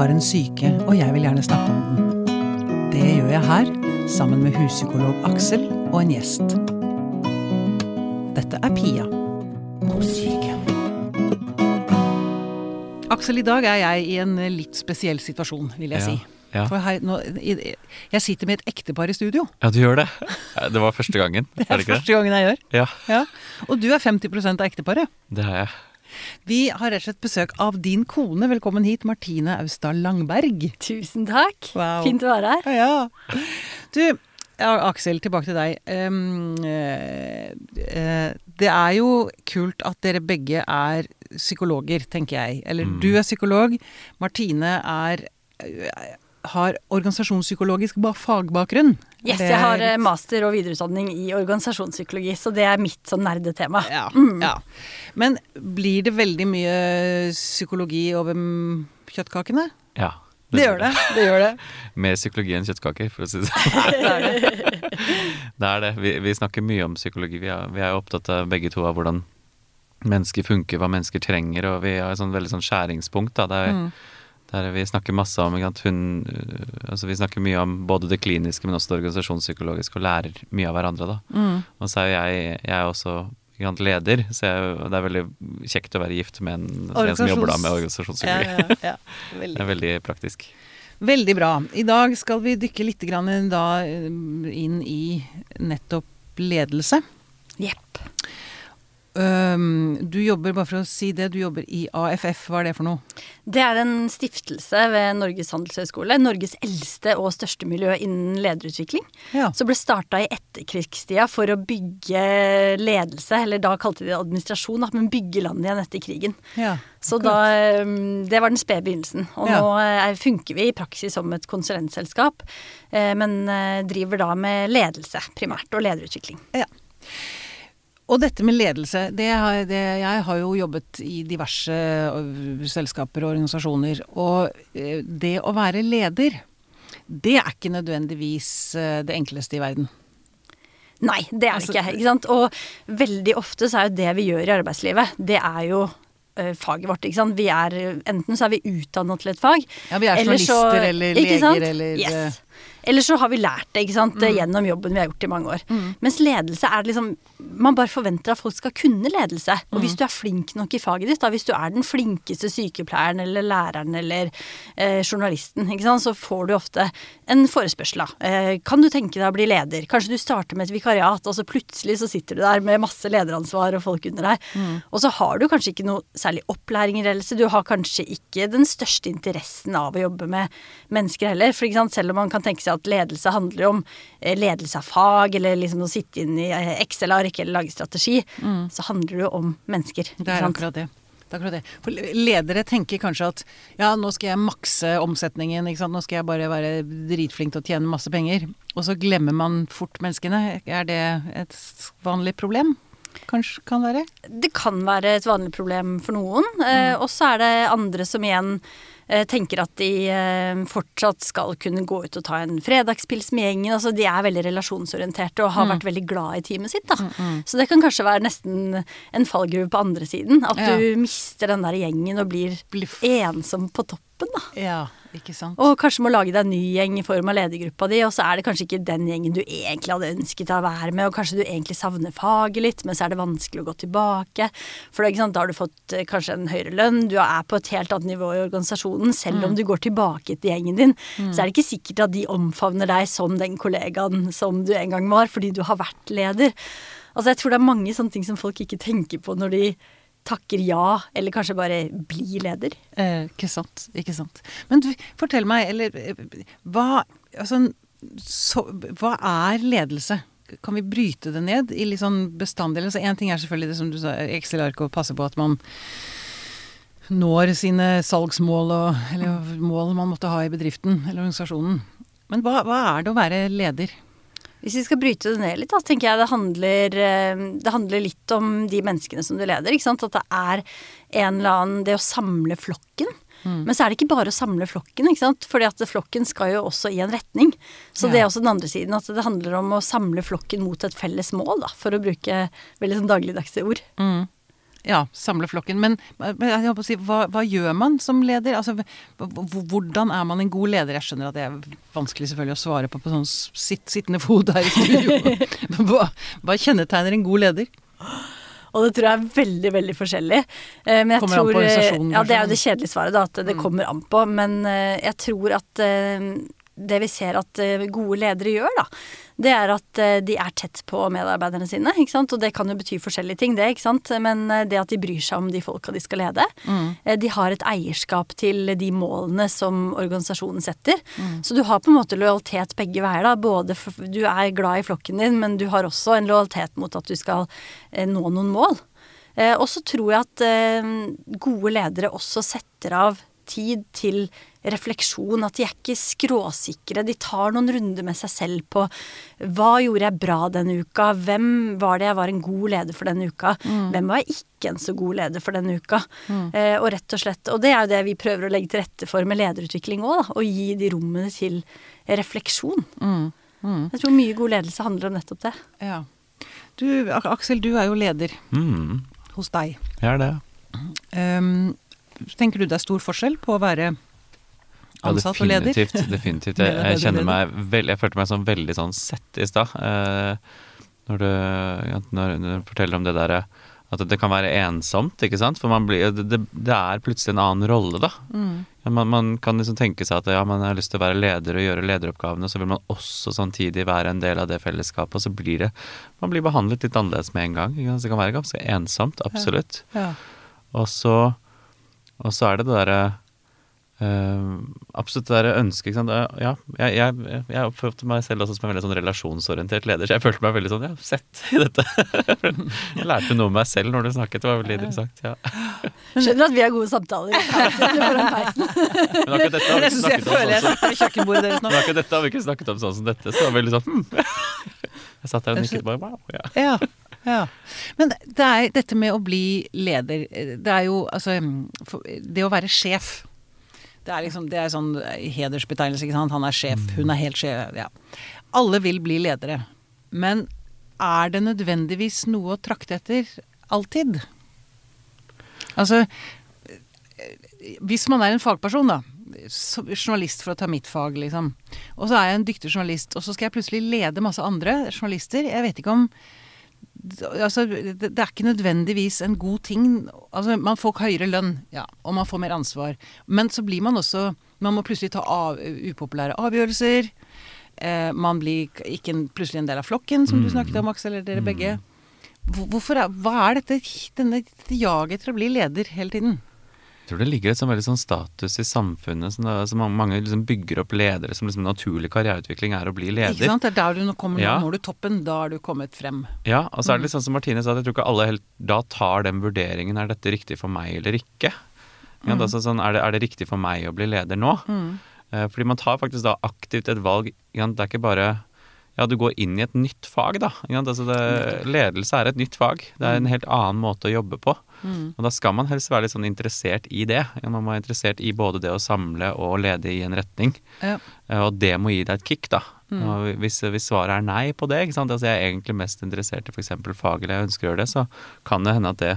Har en syke, og jeg vil gjerne snakke om den. Det gjør jeg her, sammen med huspsykolog Aksel og en gjest. Dette er Pia om syke. Aksel, i dag er jeg i en litt spesiell situasjon, vil jeg Ja, si. ja. For her, nå, jeg sitter med et ektepar i studio. Ja, du gjør det. Det var første gangen, Det er er det ikke det? første gangen jeg gjør. Ja, Ja. Og du er 50 av ekteparet. det har jeg. Vi har rett og slett besøk av din kone. Velkommen hit, Martine Austad Langberg. Tusen takk. Wow. Fint å være her. Ja. Du, Aksel, tilbake til deg. Um, eh, eh, det er jo kult at dere begge er psykologer, tenker jeg. Eller Mm. du er psykolog. Martine er eh, har organisasjonspsykologisk fagbakgrunn. Yes, jeg har eh, master og videreutdanning i organisasjonspsykologi, så det er mitt sånn nerdetema. ja, ja. Men blir det veldig mye psykologi over mm, kjøttkakene? Ja. Det gjør det. det, gjør det. Mer psykologi enn kjøttkaker, for å si det sånn. Det er det. Vi, vi snakker mye om psykologi. Vi er, vi er opptatt av begge to av hvordan mennesker funker, hva mennesker trenger, og vi har et sånn veldig sånn skjæringspunkt. Da, er Mm. Der vi snakker masse om hun, øh, altså Vi snakker mye om både det kliniske, men også det organisasjonspsykologiske, og lærer mye av hverandre. da. Mm. Og så er jo jeg, jeg er også sant, leder, så jeg, det er veldig kjekt å være gift med en, en som jobber da med organisasjonspsykologi. ja, ja. Det er veldig praktisk. Veldig bra. I dag skal vi dykke litt grann da eh, inn i nettopp ledelse. Jepp. Øhm, du jobber, bare for å si det, du jobber i AFF. Hva er det for noe? Det er en stiftelse ved Norges handelshøyskole. Norges eldste og største miljø innen lederutvikling. Ja. Som ble starta i etterkrigstida for å bygge ledelse, eller da kalte de det administrasjon, men bygge landet igjen etter krigen. ja. Så da, um, Det var den spede begynnelsen. Og Ja. nå er, funker vi i praksis som et konsulentselskap, eh, men eh, driver da med ledelse primært, og lederutvikling. ja. Og dette med ledelse, det har, det, jeg har jo jobbet i diverse øh, selskaper og organisasjoner. Og øh, det å være leder, det er ikke nødvendigvis øh, det enkleste i verden. Nei, det er det Altså- ikke. ikke sant? Og veldig ofte så er jo det vi gjør i arbeidslivet, det er jo faget vårt. ikke sant? Vi er, enten så er vi utdannet til et fag. Ja, vi er eller så- eller leger eller yes. Eller så har vi lært det ikke sant? gjennom jobben vi har gjort i mange år. Mens ledelse er det liksom Man bare forventer at folk skal kunne ledelse. Og hvis du er flink nok i faget ditt, da, hvis du er den flinkeste sykepleieren eller læreren eller eh, journalisten, ikke sant? så får du ofte en forespørsel. Eh, kan du tenke deg å bli leder? Kanskje du starter med et vikariat, og så plutselig så sitter du der med masse lederansvar og folk under deg. Og så har du kanskje ikke noe særlig opplæring i ledelse. Du har kanskje ikke den største interessen av å jobbe med mennesker heller. For ikke sant? selv om man kan tenke seg at ledelse handler om eh, ledelse av fag, eller liksom å sitte inn i eh, Excel-ark eller lage strategi, så handler det jo om mennesker. Det er akkurat det. Det er akkurat det. For ledere tenker kanskje at ja, nå skal jeg makse omsetningen, nå skal jeg bare være dritflink til å tjene masse penger. Og så glemmer man fort menneskene. Er det et vanlig problem? Kanskje kan være? Det kan være et vanlig problem for noen, eh, og så er det andre som igjen eh, tenker at de eh, fortsatt skal kunne gå ut og ta en fredagspils med gjengen. Altså, de er veldig relasjonsorienterte og har vært veldig glad i teamet sitt. Da. Så det kan kanskje være nesten en fallgruve på andre siden. At Ja. du mister den der gjengen og blir Blir ensom på toppen. Da. Ja. Og kanskje må lage deg en ny gjeng i form av ledergruppa di, og så er det kanskje ikke den gjengen du egentlig hadde ønsket å være med, og kanskje du egentlig savner faget litt, men så er det vanskelig å gå tilbake. For sant, da har du fått eh, kanskje en høyere lønn, du er på et helt annet nivå i organisasjonen. Selv om du går tilbake til gjengen din, så er det ikke sikkert at de omfavner deg som den kollegaen som du en gang var, fordi du har vært leder. Altså jeg tror det er mange sånne ting som folk ikke tenker på når de takker ja, eller kanskje bare blir leder. Eh, ikke sant. Ikke sant. Men du, fortell meg, eller eh, hva Altså, så, hva er ledelse? Kan vi bryte det ned i litt sånn bestanddeler? Så én ting er selvfølgelig det som du sa, Excel-ark og passe på at man når sine salgsmål og eller mål man måtte ha i bedriften eller organisasjonen. Men hva, hva er det å være leder? Hvis vi skal bryte det ned litt, da, tenker jeg det handler, eh, det handler litt om de menneskene som du leder. ikke sant? At det er en eller annen Det å samle flokken. Mm. Men så er det ikke bare å samle flokken, ikke sant. Fordi at flokken skal jo også i en retning. Så Ja. det er også den andre siden. At det handler om å samle flokken mot et felles mål, da. For å bruke veldig sånn dagligdagse ord. Ja, samle flokken. Men, men jeg håper å si, hva, hva gjør man som leder? Altså, hv- hv- hvordan er man en god leder? Jeg skjønner at det er vanskelig selvfølgelig å svare på på sånn sitt, sittende fot her i studio. hva, hva kjennetegner en god leder? Og det tror jeg er veldig, veldig forskjellig. Eh, Men jeg Kommer an på tror, organisasjonen, Ja, det er jo det kjedelige svaret, da. At det Mm. kommer an på. Men eh, jeg tror at eh, det vi ser at eh, gode ledere gjør, da, det er at eh, de er tett på medarbeiderne sine. ikke sant? Og det kan jo bety forskjellige ting, det. ikke sant? Men eh, det at de bryr seg om de folka de skal lede. Mm. De har et eierskap til de målene som organisasjonen setter. Så du har på en måte lojalitet begge veier. da. Både for, Du er glad i flokken din, men du har også en lojalitet mot at du skal nå noen mål. Og så tror jeg at gode ledere også setter av tid til refleksjon. At de er ikke skråsikre. De tar noen runder med seg selv på hva gjorde jeg bra denne uka? Hvem var det jeg var en god leder for denne uka? Hvem var jeg ikke en så god leder for denne uka? Eh, og rett og slett, og det er jo det vi prøver å legge til rette for med lederutvikling òg, å gi de rommene til refleksjon. Jeg tror mye god ledelse handler om nettopp det. Ja. Du, Aksel, du er jo leder Mm, hos deg. jeg er det. Um, tenker du det er stor forskjell på å være Ja, og leder? definitivt. definitivt. Jeg, jeg kjenner meg veld, Jeg følte meg sånn veldig sånn sett i stad. Eh, når, du, ja, når, du forteller om det derre at det kan være ensomt, ikke sant? For man blir, det, det, er plutselig en annen rolle, da. Mm. Ja, man, man kan liksom tenke seg at ja, man har lyst til å være leder og gjøre lederoppgavene, så vil man også samtidig være en del av det fellesskapet, og så blir det Man blir behandlet litt annerledes med en gang. Det kan være ganske ensomt, absolutt. Ja. Og så, og så er det det derre eh, Absolutt det derre ønsket, ikke. Ja, jeg, jeg, jeg oppførte meg selv også som en veldig sånn relasjonsorientert leder, så jeg følte meg veldig sånn ja, sett i dette. jeg lærte noe om meg selv når du snakket, det var veldig interessant. Ja. Skjønner at vi har gode samtaler. Men akkurat dette har vi ikke snakket om sånn som. Men akkurat dette har vi ikke snakket om sånn som dette, så det var veldig sånn hmm. Jeg satt der og nikket bare wow. Ja. Ja, ja. Men det er dette med å bli leder Det er jo altså Det å være sjef Det er liksom Det er sånn hedersbetegnelse, ikke sant. Han er sjef, hun er helt sjef. Ja. Alle vil bli ledere. Men er det nødvendigvis noe å trakte etter alltid? Altså Hvis man er en fagperson, da. Journalist, for å ta mitt fag, liksom. Og så er jeg en dyktig journalist, og så skal jeg plutselig lede masse andre journalister. Jeg vet ikke om Altså, det, er ikke nødvendigvis en god ting. Altså, man får høyere lønn, ja, og man får mer ansvar. Men så blir man også Man må plutselig ta av, upopulære avgjørelser. Eh, man blir ikke en, plutselig en del av flokken, som du snakket om, Aksel, eller dere begge. Hvorfor er, hva er dette, denne jaget etter å bli leder hele tiden? Tror det ligger et sånn veldig sånn status i samfunnet. Sånn, det, så mange, liksom bygger opp ledere som liksom naturlig karriereutvikling er å bli leder. Ikke sant? Det er der du nå kommer, Ja. når du toppen, da har du kommet frem. Ja, og så er det litt sånn som Martine sa, at jeg tror ikke alle helt da tar den vurderingen er dette riktig for meg eller ikke. Ja, Mm. altså sånn, er, det, er det riktig for meg å bli leder nå? Eh, fordi man tar faktisk da aktivt et valg. Det er ikke bare ja, du går inn i et nytt fag, da. Altså det, ledelse er et nytt fag. Det er en helt annen måte å jobbe på. Og da skal man helst være litt sånn interessert i det. Man må være interessert i både det å samle og lede i en retning. Ja. Eh, Og det må gi deg et kick, da. Og hvis, hvis svaret er nei på det, ikke sant? Altså jeg er egentlig mest interessert i f.eks. fag, eller jeg ønsker å gjøre det, så kan det hende at det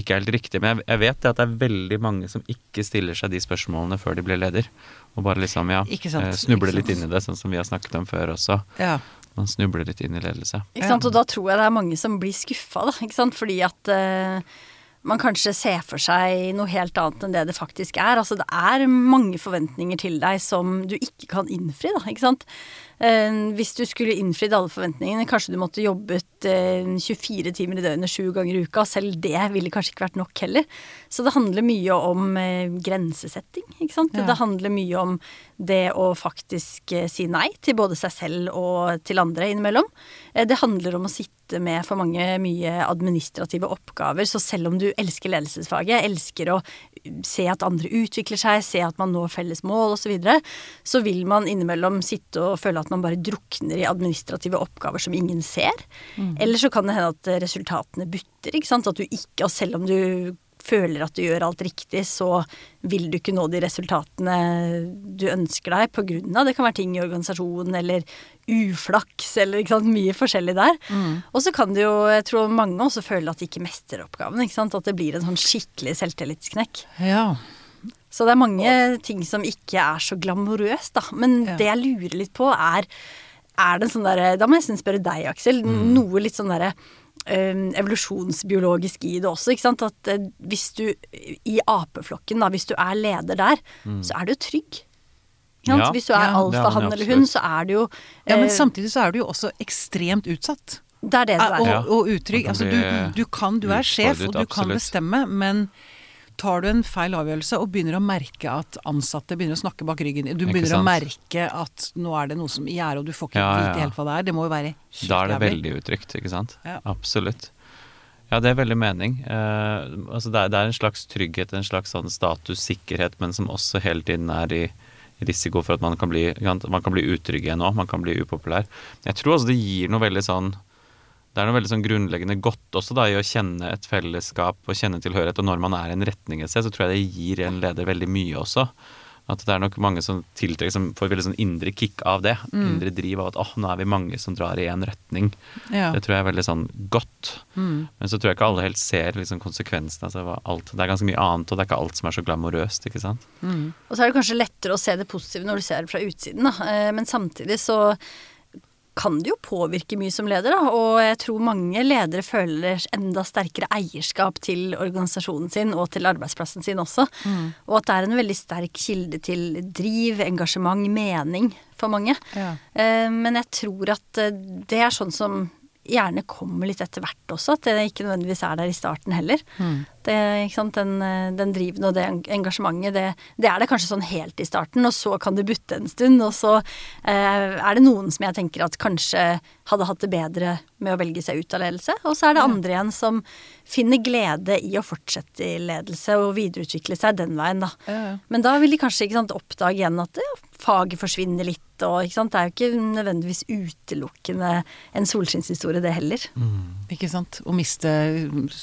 ikke er helt riktig. Men jeg, jeg vet det at det er veldig mange som ikke stiller seg de spørsmålene før de blir leder. Og bare liksom, ja, eh, snubler litt inn i det, sånn som vi har snakket om før også. Ja. Man snubler litt inn i ledelse. Ikke sant? Og da tror jeg det er mange som blir skuffa, da. Ikke sant? Fordi at eh, man kanskje ser for seg noe helt annet enn det det faktisk er. Altså det er mange forventninger til deg som du ikke kan innfri, da. Ikke sant. Eh, hvis du skulle innfridd alle forventningene, kanskje du måtte jobbet eh, 24 timer i døgnet sju ganger i uka. Selv det ville kanskje ikke vært nok heller. Så det handler mye om eh, grensesetting, ikke sant. Ja. Det handler mye om det å faktisk eh, si nei til både seg selv og til andre innimellom. Eh, det handler om å sitte sitte med for mange mye administrative oppgaver. Så selv om du elsker ledelsesfaget, elsker å se at andre utvikler seg, se at man når felles mål osv., så, videre, så vil man innimellom sitte og føle at man bare drukner i administrative oppgaver som ingen ser. Mm. Eller så kan det hende at resultatene butter. ikke sant? At du ikke, og selv om du føler at du gjør alt riktig, så vil du ikke nå de resultatene du ønsker deg på grunn av Det kan være ting i organisasjonen eller uflaks eller sant, mye forskjellig der. Mm. Og så kan det jo, jeg tror mange også føler at de ikke mestrer oppgaven. ikke sant, At det blir en sånn skikkelig selvtillitsknekk. Ja. Så det er mange ting som ikke er så glamorøst, da. Men ja. det jeg lurer litt på, er er det en sånn derre Da må jeg nesten spørre deg, Aksel. Mm. Noe litt sånn derre evolusjonsbiologisk i det også. ikke sant? At eh, hvis du i apeflokken, da, hvis du er leder der, mm. så er du trygg. Ja, hvis du er ja, alfahann eller hun, så er du jo Ja, men eh, samtidig så er du jo også ekstremt utsatt. Det er det du er. Og, og utrygg. Altså, du, du, kan, du er sjef, og du kan bestemme, men tar du en feil avgjørelse og begynner å merke at ansatte begynner å snakke bak ryggen Du begynner å merke at nå er det noe som i gjære, og du får ikke ja, vite helt hva det er. Det må jo være helt Da er det veldig utrygt, ikke sant. Ja. Absolutt. Ja, det er veldig mening. Eh, altså det, er, det, er, en slags trygghet, en slags sånn statussikkerhet, men som også hele tiden er i risiko for at man kan bli, man kan bli utrygg igjen òg. Man kan bli upopulær. Jeg tror også det gir noe veldig sånn det er noe veldig sånn grunnleggende godt også da i å kjenne et fellesskap og kjenne tilhørighet. Og når man er i en retning et sted, så tror jeg det gir en leder veldig mye også. At det er nok mange som tiltrekker som får veldig sånn indre kick av det. Mm. Indre driv av at åh, nå er vi mange som drar i én retning. Ja. Det tror jeg er veldig sånn godt. Mm. Men så tror jeg ikke alle helt ser liksom konsekvensene. Altså, alt, det er ganske mye annet, og det er ikke alt som er så glamorøst, ikke sant. Mm. Og så er det kanskje lettere å se det positive når du ser det fra utsiden, da. Eh, men samtidig så kan det jo påvirke mye som leder, da. Og jeg tror mange ledere føler enda sterkere eierskap til organisasjonen sin og til arbeidsplassen sin også. Mm. Og at det er en veldig sterk kilde til driv, engasjement, mening for mange. Ja. Eh, men jeg tror at eh, det er sånn som gjerne kommer litt etter hvert også. At det ikke nødvendigvis er der i starten heller. Mm. Det, den, den, driven og det engasjementet, det, det, er det kanskje sånn helt i starten, og så kan det butte en stund. Og så eh, er det noen som jeg tenker at kanskje hadde hatt det bedre med å velge seg ut av ledelse. Og så er det andre igjen som finner glede i å fortsette i ledelse og videreutvikle seg den veien, da. Ja, ja. Men da vil de kanskje sant, oppdage igjen at ja, faget forsvinner litt, og Det er jo ikke nødvendigvis utelukkende en solskinnshistorie, det heller. Mm. Ikke sant. Å miste,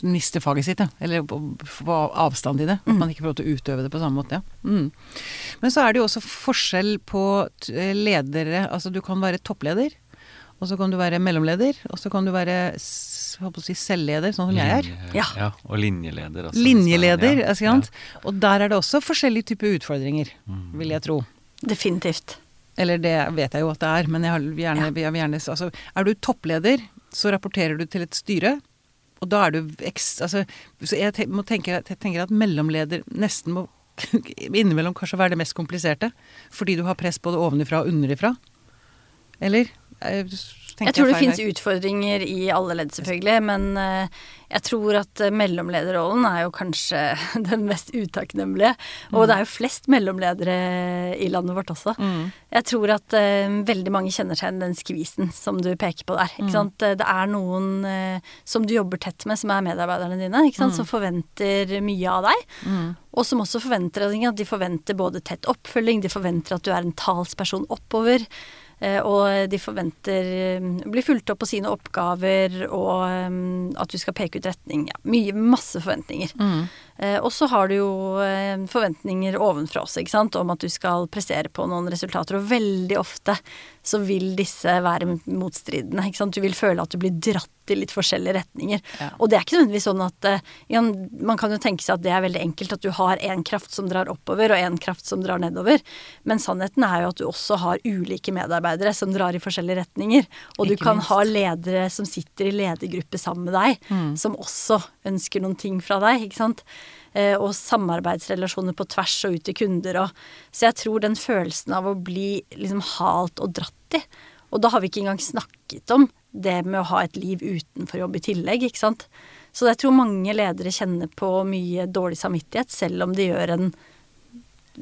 miste, faget sitt, ja. Eller få avstand i det. At mm. man ikke får lov til å utøve det på samme måte. Ja. Mm. Men så er det jo også forskjell på ledere. Altså du kan være toppleder og så kan du være mellomleder, og så kan du være si, selvleder, sånn som jeg er. Ja. ja og linjeleder. Altså, linjeleder, ja. ja. Og der er det også forskjellige typer utfordringer, mm. vil jeg tro. Definitivt. Eller det vet jeg jo at det er, men jeg vil gjerne, jeg vil gjerne altså, Er du toppleder, så rapporterer du til et styre. Og da er du. Altså, så jeg, tenker, jeg tenker at mellomleder nesten må innimellom kanskje være det mest kompliserte. Fordi du har press både ovenifra og underifra. Eller? Jeg, tror det fins utfordringer i alle ledd, selvfølgelig. Men uh, jeg tror at uh, mellomlederrollen er jo kanskje den mest utakknemlige. Mm. Og det er jo flest mellomledere i landet vårt også. Mm. Jeg tror at uh, veldig mange kjenner seg igjen den skvisen som du peker på der. Mm. Det er noen som du jobber tett med, som er medarbeiderne dine, som mm. forventer mye av deg. Mm. Og som også forventer at de forventer både tett oppfølging, de forventer at du er en talsperson oppover. Eh, og de forventer å bli fulgt opp på sine oppgaver, og eh, at du skal peke ut retning. Ja, mye, masse forventninger. Mm. Og så har du jo forventninger ovenfra også, ikke sant, om at du skal prestere på noen resultater. Og veldig ofte så vil disse være motstridende. Ikke sant? Du vil føle at du blir dratt i litt forskjellige retninger. Ja. Og det er ikke nødvendigvis sånn at ja, Man kan jo tenke seg at det er veldig enkelt at du har én kraft som drar oppover, og én kraft som drar nedover. Men sannheten er jo at du også har ulike medarbeidere som drar i forskjellige retninger. Og ikke du kan minst. ha ledere som sitter i ledergruppe sammen med deg, mm. som også ønsker noen ting fra deg. ikke sant? Eh, og samarbeidsrelasjoner på tvers og ut til kunder og Så jeg tror den følelsen av å bli liksom halt og dratt i Og da har vi ikke engang snakket om det med å ha et liv utenfor jobb i tillegg, ikke sant. Så jeg tror mange ledere kjenner på mye dårlig samvittighet, selv om de gjør en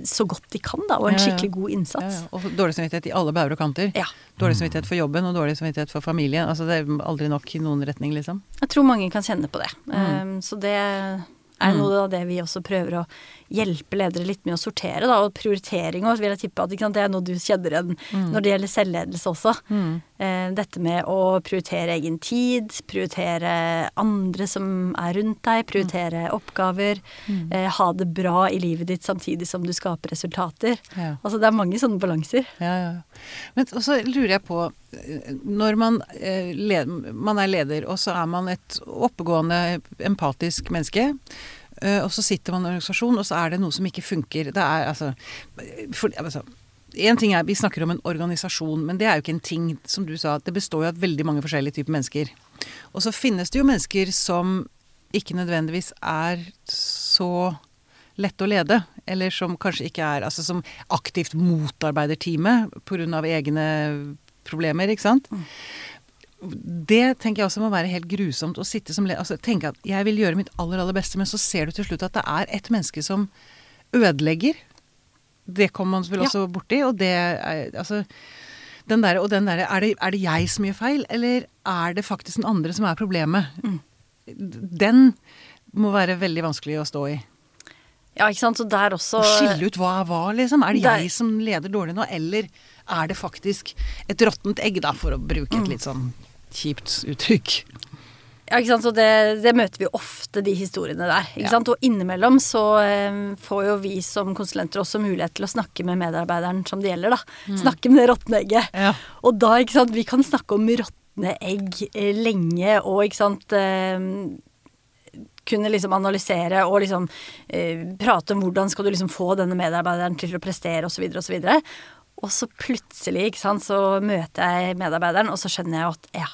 så godt de kan, da, og en skikkelig god innsats. Og dårlig samvittighet i alle bauger og kanter. Dårlig samvittighet for jobben og dårlig samvittighet for familien. Altså Det er aldri nok i noen retning, liksom. Jeg tror mange kan kjenne på det. Mm. Um, så det er noe av det vi også prøver å hjelpe ledere litt med å sortere, da. Og prioritering òg, vil jeg tippe at sant, det er noe du kjenner igjen Mm. når det gjelder selvledelse også. Eh, dette med å prioritere egen tid, prioritere andre som er rundt deg, prioritere oppgaver. Mm. Eh, ha det bra i livet ditt samtidig som du skaper resultater. Ja. Altså det er mange sånne balanser. Ja, ja. Men så lurer jeg på eh, Når man, eh, man er leder, og så er man et oppegående, empatisk menneske. Eh, Og så sitter man i en organisasjon, og så er det noe som ikke funker. Det er altså, for, altså en ting er, Vi snakker om en organisasjon, men det er jo ikke en ting. Som du sa, det består jo av veldig mange forskjellige typer mennesker. Og så finnes det jo mennesker som ikke nødvendigvis er så lette å lede, eller som kanskje ikke er Altså som aktivt motarbeider teamet pga. egne problemer, ikke sant. Det tenker jeg også må være helt grusomt å sitte som leder. Altså tenke at jeg vil gjøre mitt aller, aller beste, men så ser du til slutt at det er et menneske som ødelegger. Det kommer man vel Ja. også borti, og det er altså den der, og den der, er, det, er det jeg som gjør feil, eller er det faktisk den andre som er problemet? Den må være veldig vanskelig å stå i. Ja, ikke sant. Så der også Å skille ut hva er hva, liksom. Er det Der- jeg som leder dårlig nå, eller er det faktisk et råttent egg, da, for å bruke Mm. et litt sånn kjipt uttrykk? Ja, ikke sant? Så det, det møter vi ofte, de historiene der. Ikke Ja. sant? Og innimellom så um, får jo vi som konsulenter også mulighet til å snakke med medarbeideren som det gjelder, da. Snakke med det råtne egget. Ja. Og da, ikke sant, vi kan snakke om råtne egg eh, lenge og ikke sant um, kunne liksom analysere og liksom eh, prate om hvordan skal du liksom få denne medarbeideren til å prestere osv. osv. Og så plutselig ikke sant, så møter jeg medarbeideren, og så skjønner jeg at ja,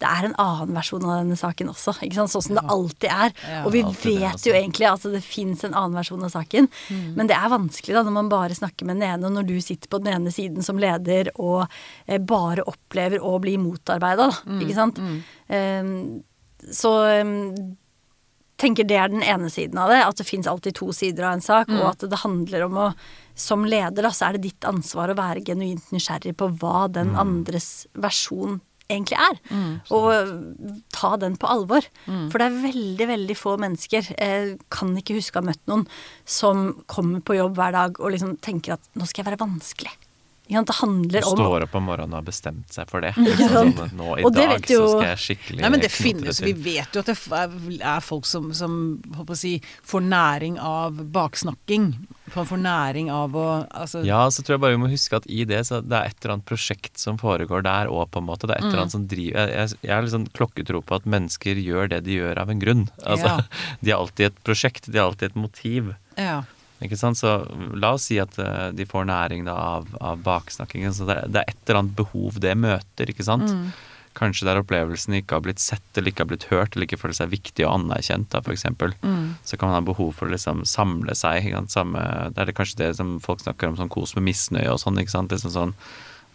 det er en annen versjon av denne saken også. Ikke sant? Sånn som det alltid er. Og vi vet altså. jo egentlig at det fins en annen versjon av saken. Men det er vanskelig da når man bare snakker med den ene, og når du sitter på den ene siden som leder og eh, bare opplever å bli motarbeida, da. Ikke sant. Ehm, så ehm, tenker det er den ene siden av det, at det fins alltid to sider av en sak, og at det handler om å Som leder, da, så er det ditt ansvar å være genuint nysgjerrig på hva den andres versjon egentlig er. Og ta den på alvor. For det er veldig, veldig få mennesker, eh, kan ikke huske å ha møtt noen, som kommer på jobb hver dag og liksom tenker at nå skal jeg være vanskelig. Det handler om Står opp om morgenen og har bestemt seg for det. Ikke? Sånn, nå i Og det dag vet jo- så skal jeg skikkelig Nei, men det finnes, det Vi vet jo at det er folk som, som si, får næring av baksnakking. Man får næring av å altså, Ja, så tror jeg bare vi må huske at i det så det er et eller annet prosjekt som foregår der òg, på en måte. Det er et Mm. eller annet som driver Jeg, jeg, jeg har liksom klokketro på at mennesker gjør det de gjør av en grunn. Altså, Ja. De har alltid et prosjekt, de har alltid et motiv. ja. Ikke sant? Så la oss si at eh, de får næring da av, av baksnakkingen. Så det, det er et eller annet behov det møter, ikke sant. Mm. Kanskje det er opplevelsen ikke har blitt sett eller ikke har blitt hørt eller ikke føler seg viktig og anerkjent, da, f.eks. Mm. Så kan man ha behov for å liksom samle seg. Samme, det er det kanskje det som folk snakker om som kos med misnøye og sånn. ikke sant? Liksom sånn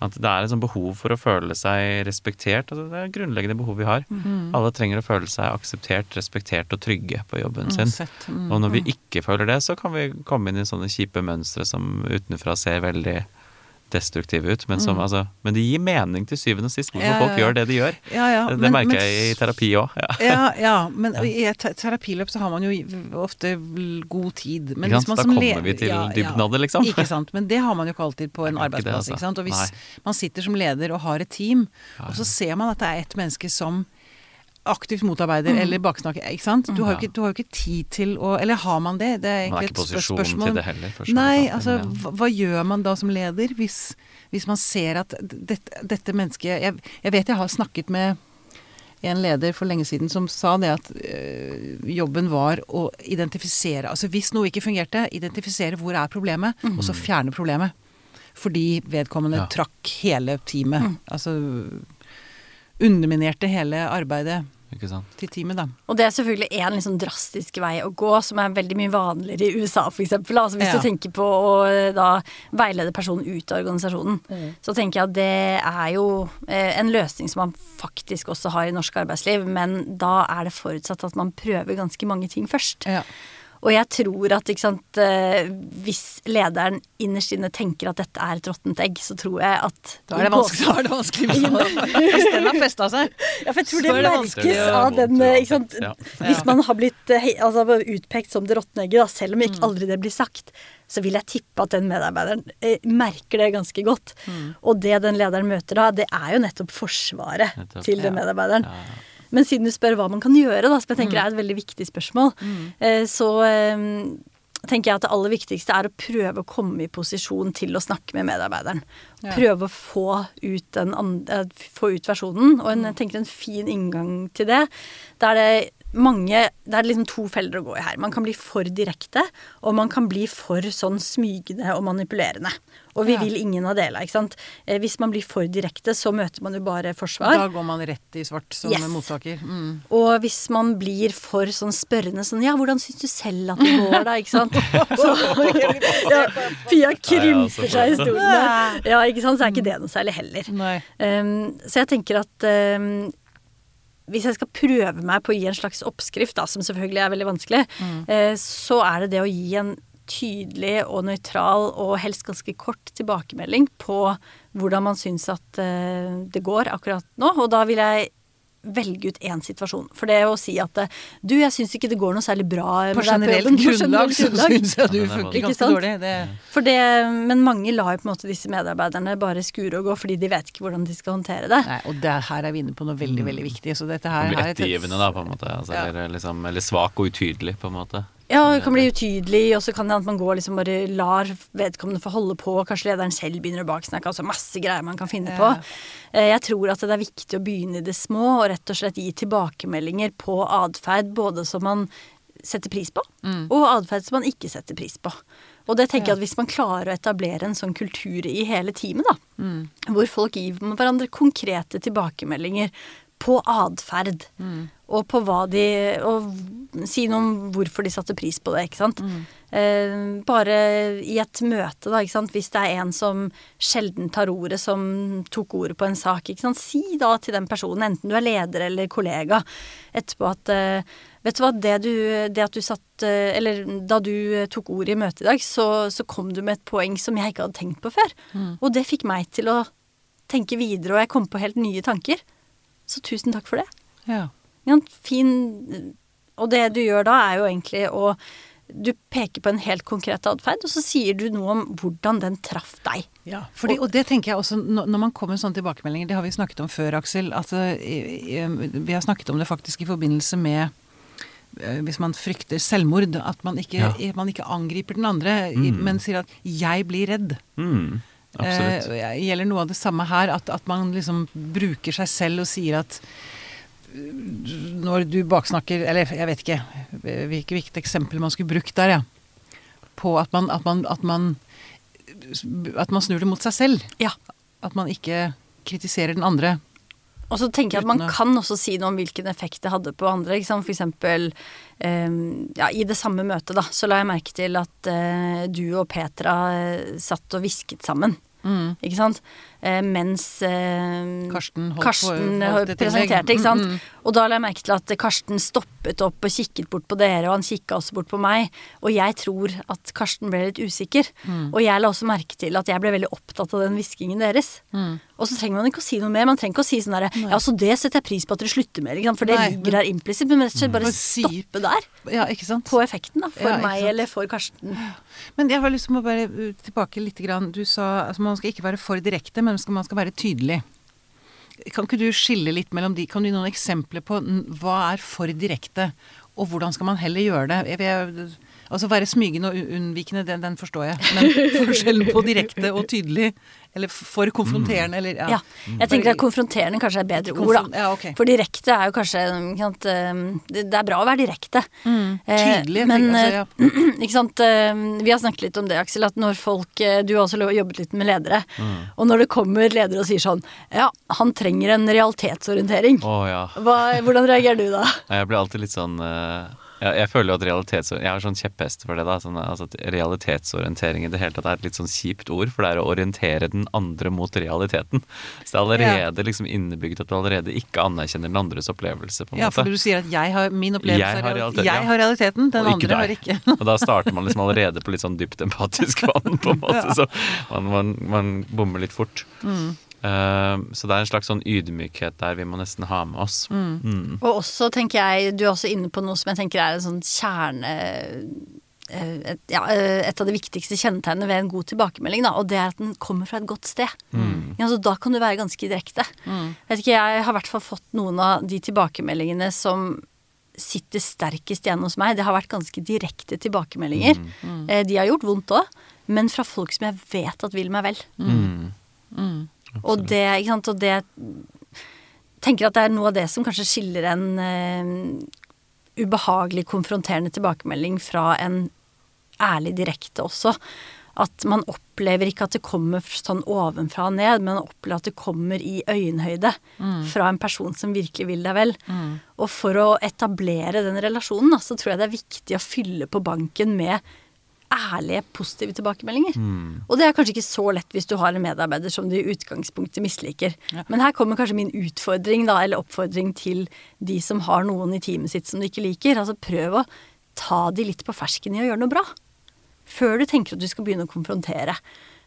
at det er et sånt behov for å føle seg respektert. Altså det er grunnleggende behov vi har. Mm. Alle trenger å føle seg akseptert, respektert og trygge på jobben sin. Mm. Og når vi ikke føler det, så kan vi komme inn i sånne kjipe mønstre som utenfra ser veldig destruktive ut. Men, som, altså, men det gir mening til syvende og sist hvorfor Mm. Ja, folk gjør det de gjør. Ja, ja, det men- merker men- jeg i terapi òg. Ja. Ja, ja, men i et terapiløp så har man jo ofte god tid. Men sant? Da kommer vi til dybden, liksom. Ikke sant. Men det har man jo ikke alltid på en Det er det, arbeidsplass. altså. Og hvis Nei. man sitter som leder og har et team, og så ser man at det er ett menneske som aktivt motarbeider Mm. eller baksnakker, ikke sant. Du har, jo ikke, du har jo ikke tid til å Eller har man det? Det er Man er ikke i posisjon til det heller. for Nei, altså hva, hva gjør man da som leder hvis, hvis man ser at dette, dette mennesket jeg, jeg vet jeg har snakket med en leder for lenge siden som sa det at øh, jobben var å identifisere Altså hvis noe ikke fungerte, identifisere hvor er problemet, og så fjerne problemet. Fordi vedkommende Ja. trakk hele teamet. Altså underminerte hele arbeidet Ikke sant? til teamet, da. Og det er selvfølgelig en liksom drastisk vei å gå, som er veldig mye vanligere i USA f.eks. Altså hvis Ja. du tenker på å eh, da veilede personen ut av organisasjonen, så tenker jeg at det er jo eh, en løsning som man faktisk også har i norsk arbeidsliv, men da er det forutsatt at man prøver ganske mange ting først. Ja. Og jeg tror at sant, eh, hvis lederen innerst inne tenker at dette er et råttent egg, så tror jeg at Da er det vanskelig, da er det vanskelig hvis den har festa seg. Ja, for jeg tror det det merkes av den sant? Ja. Hvis man har blitt eh, altså, utpekt som det råtne egget, da, selv om ikke aldri det blir sagt, så vil jeg tippe at den medarbeideren eh, merker det ganske godt. Og det den lederen møter da, det er jo nettopp forsvaret Nettopp. til den medarbeideren. Ja, ja. Men siden du spør hva man kan gjøre, da, som jeg tenker er et veldig viktig spørsmål, eh, så eh, tenker jeg at det aller viktigste er å prøve å komme i posisjon til å snakke med medarbeideren. Prøve å få ut, den and- eh, få ut versjonen. Og en, jeg tenker en fin inngang til det, der er det mange Det er liksom to feller å gå i her. Man kan bli for direkte, og man kan bli for sånn smygende og manipulerende. Og vi Ja. vil ingen av delene, ikke sant. Eh, Hvis man blir for direkte, så møter man jo bare forsvar. Da går man rett i svart som Yes. mottaker. Mm. Og hvis man blir for sånn spørrende sånn Ja, hvordan syns du selv at det går, da? Ikke sant? Så ja, Pia krymper seg i stolen. Ja, ikke sant? Så er ikke det noe særlig heller. Um, så jeg tenker at um, hvis jeg skal prøve meg på å gi en slags oppskrift, da, som selvfølgelig er veldig vanskelig, eh, så er det det å gi en tydelig og nøytral og helst ganske kort tilbakemelding på hvordan man syns at eh, det går akkurat nå. Og da vil jeg velge ut én situasjon. For det å si at eh, du, jeg syns ikke det går noe særlig bra På generelt grunnlag så syns jeg du er funker ganske sant? dårlig. Det, For det, men mange lar jo på en måte disse medarbeiderne bare skure og gå fordi de vet ikke hvordan de skal håndtere det. nei, og det her er vi inne på noe veldig, veldig viktig. Så dette her blir er ettergivende, da, på en måte. Altså, Ja. eller, liksom, eller svak og utydelig, på en måte. Ja, det kan bli utydelig, og så kan det at man går liksom bare lar vedkommende få holde på, kanskje lederen selv begynner å baksnakke, altså masse greier man kan finne på. Ja. Eh, Jeg tror at det er viktig å begynne i det små, og rett og slett gi tilbakemeldinger på atferd, både som man setter pris på, og atferd som man ikke setter pris på. Og det tenker jeg at hvis man klarer å etablere en sånn kultur i hele teamet, da, hvor folk gir hverandre konkrete tilbakemeldinger på atferd, og på hva de Og si noe om hvorfor de satte pris på det, ikke sant. Eh, bare i et møte, da, ikke sant. Hvis det er en som sjelden tar ordet, som tok ordet på en sak, ikke sant. Si da til den personen, enten du er leder eller kollega, etterpå at eh, Vet du hva, det, du, det at du satt eh, Eller da du tok ordet i møtet i dag, så, så kom du med et poeng som jeg ikke hadde tenkt på før. Og det fikk meg til å tenke videre, og jeg kom på helt nye tanker. Så tusen takk for det. ja. Ja, fin Og det du gjør da, er jo egentlig å Du peker på en helt konkret atferd, og så sier du noe om hvordan den traff deg. Ja, fordi, og det tenker jeg også når man kommer med sånne tilbakemeldinger, det har vi snakket om før, Aksel. At eh, i- vi har snakket om det faktisk i forbindelse med eh, hvis man frykter selvmord, at man ikke, Ja. man ikke angriper den andre, mm. men sier at 'jeg blir redd'. Mm, absolutt. Eh, gjelder noe av det samme her, at, at man liksom bruker seg selv og sier at når du baksnakker Eller jeg vet ikke hvilket, hvilket eksempel man skulle brukt der, ja. På at man, at man, at man At man snur det mot seg selv. Ja. At man ikke kritiserer den andre. Og så tenker jeg at man kan også si noe om hvilken effekt det hadde på andre. Ikke sant? For eksempel eh, ja, i det samme møtet, da, så la jeg merke til at eh, du og Petra eh, satt og hvisket sammen. Ikke sant? Eh, mens eh, Karsten holdt Karsten holdt presenterte, ikke sant. Mm, mm. Og da la jeg merke til at Karsten stoppet opp og kikket bort på dere, og han kikka også bort på meg. Og jeg tror at Karsten ble litt usikker. Mm. Og jeg la også merke til at jeg ble veldig opptatt av den hviskingen deres. Mm. Og så trenger man ikke å si noe mer. Man trenger ikke å si sånn derre Ja, så det setter jeg pris på at dere slutter med, ikke sant? for det Nei, ligger der implisitt. Men rett og slett bare Bare stoppe der. Ja, ikke sant? På effekten, da. For Ja, meg eller for Karsten. Men jeg har lyst til å bare tilbake litt. Grann. Du sa altså, man skal ikke være for direkte, men skal, man skal være tydelig. Kan ikke du skille litt mellom de Kan du gi noen eksempler på hva er for direkte, og hvordan skal man heller gjøre det? Jeg, jeg, altså være smygende og unnvikende, den, den forstår jeg. Men forskjellen på direkte og tydelig, eller for konfronterende, eller Ja. Jeg tenker at konfronterende kanskje er bedre ord, da. ja, okay. For direkte er jo kanskje sant, eh, Det er bra å være direkte. Mm. Tydelig, jeg Men tenker, altså, ja. eh, ikke sant, eh, vi har snakket litt om det, Aksel, at når folk eh, Du har også jobbet litt med ledere. Og når det kommer ledere og sier sånn Ja, han trenger en realitetsorientering. Oh, ja. Hva, hvordan reagerer du da? Jeg blir alltid litt sånn eh, Ja, jeg føler jo at realitets... Jeg har sånn kjepphest for det, da. Sånn, altså at realitetsorientering i det hele tatt er et litt sånn kjipt ord, for det er å orientere den andre mot realiteten. Så det er allerede liksom innebygd at du allerede ikke anerkjenner den andres opplevelse, på en Ja, for du sier at jeg har min opplevelse Jeg har realiteten, jeg har realiteten, den andre andre har ikke. Og da starter man liksom allerede på litt sånn dypt empatisk vann, på en måte. Så man, man, man bommer litt fort. Mm. Eh, så det er en slags sånn ydmykhet der vi må nesten ha med oss. Mm. Og også tenker jeg, du er også inne på noe som jeg tenker er en sånn kjerne eh, et, ja, eh, et av de viktigste kjennetegnene ved en god tilbakemelding, da, og det er at den kommer fra et godt sted. Ja, så da kan du være ganske direkte. Vet ikke, Jeg har i hvert fall fått noen av de tilbakemeldingene som sitter sterkest igjen hos meg. Det har vært ganske direkte tilbakemeldinger. Mm. De har gjort vondt òg, men fra folk som jeg vet at vil meg vel. Og det, ikke sant, og det tenker at det er noe av det som kanskje skiller en uh, ubehagelig konfronterende tilbakemelding fra en ærlig direkte også. At man opplever ikke at det kommer sånn ovenfra og ned, men man opplever at det kommer i øyenhøyde fra en person som virkelig vil deg vel. Og for å etablere den relasjonen, så tror jeg det er viktig å fylle på banken med ærlige, positive tilbakemeldinger. Og det er kanskje ikke så lett hvis du har en medarbeider som du i utgangspunktet misliker. Men her kommer kanskje min utfordring, da, eller oppfordring til de som har noen i teamet sitt som du ikke liker. Altså prøv å ta de litt på fersken i å gjøre noe bra. Før du tenker at du skal begynne å konfrontere.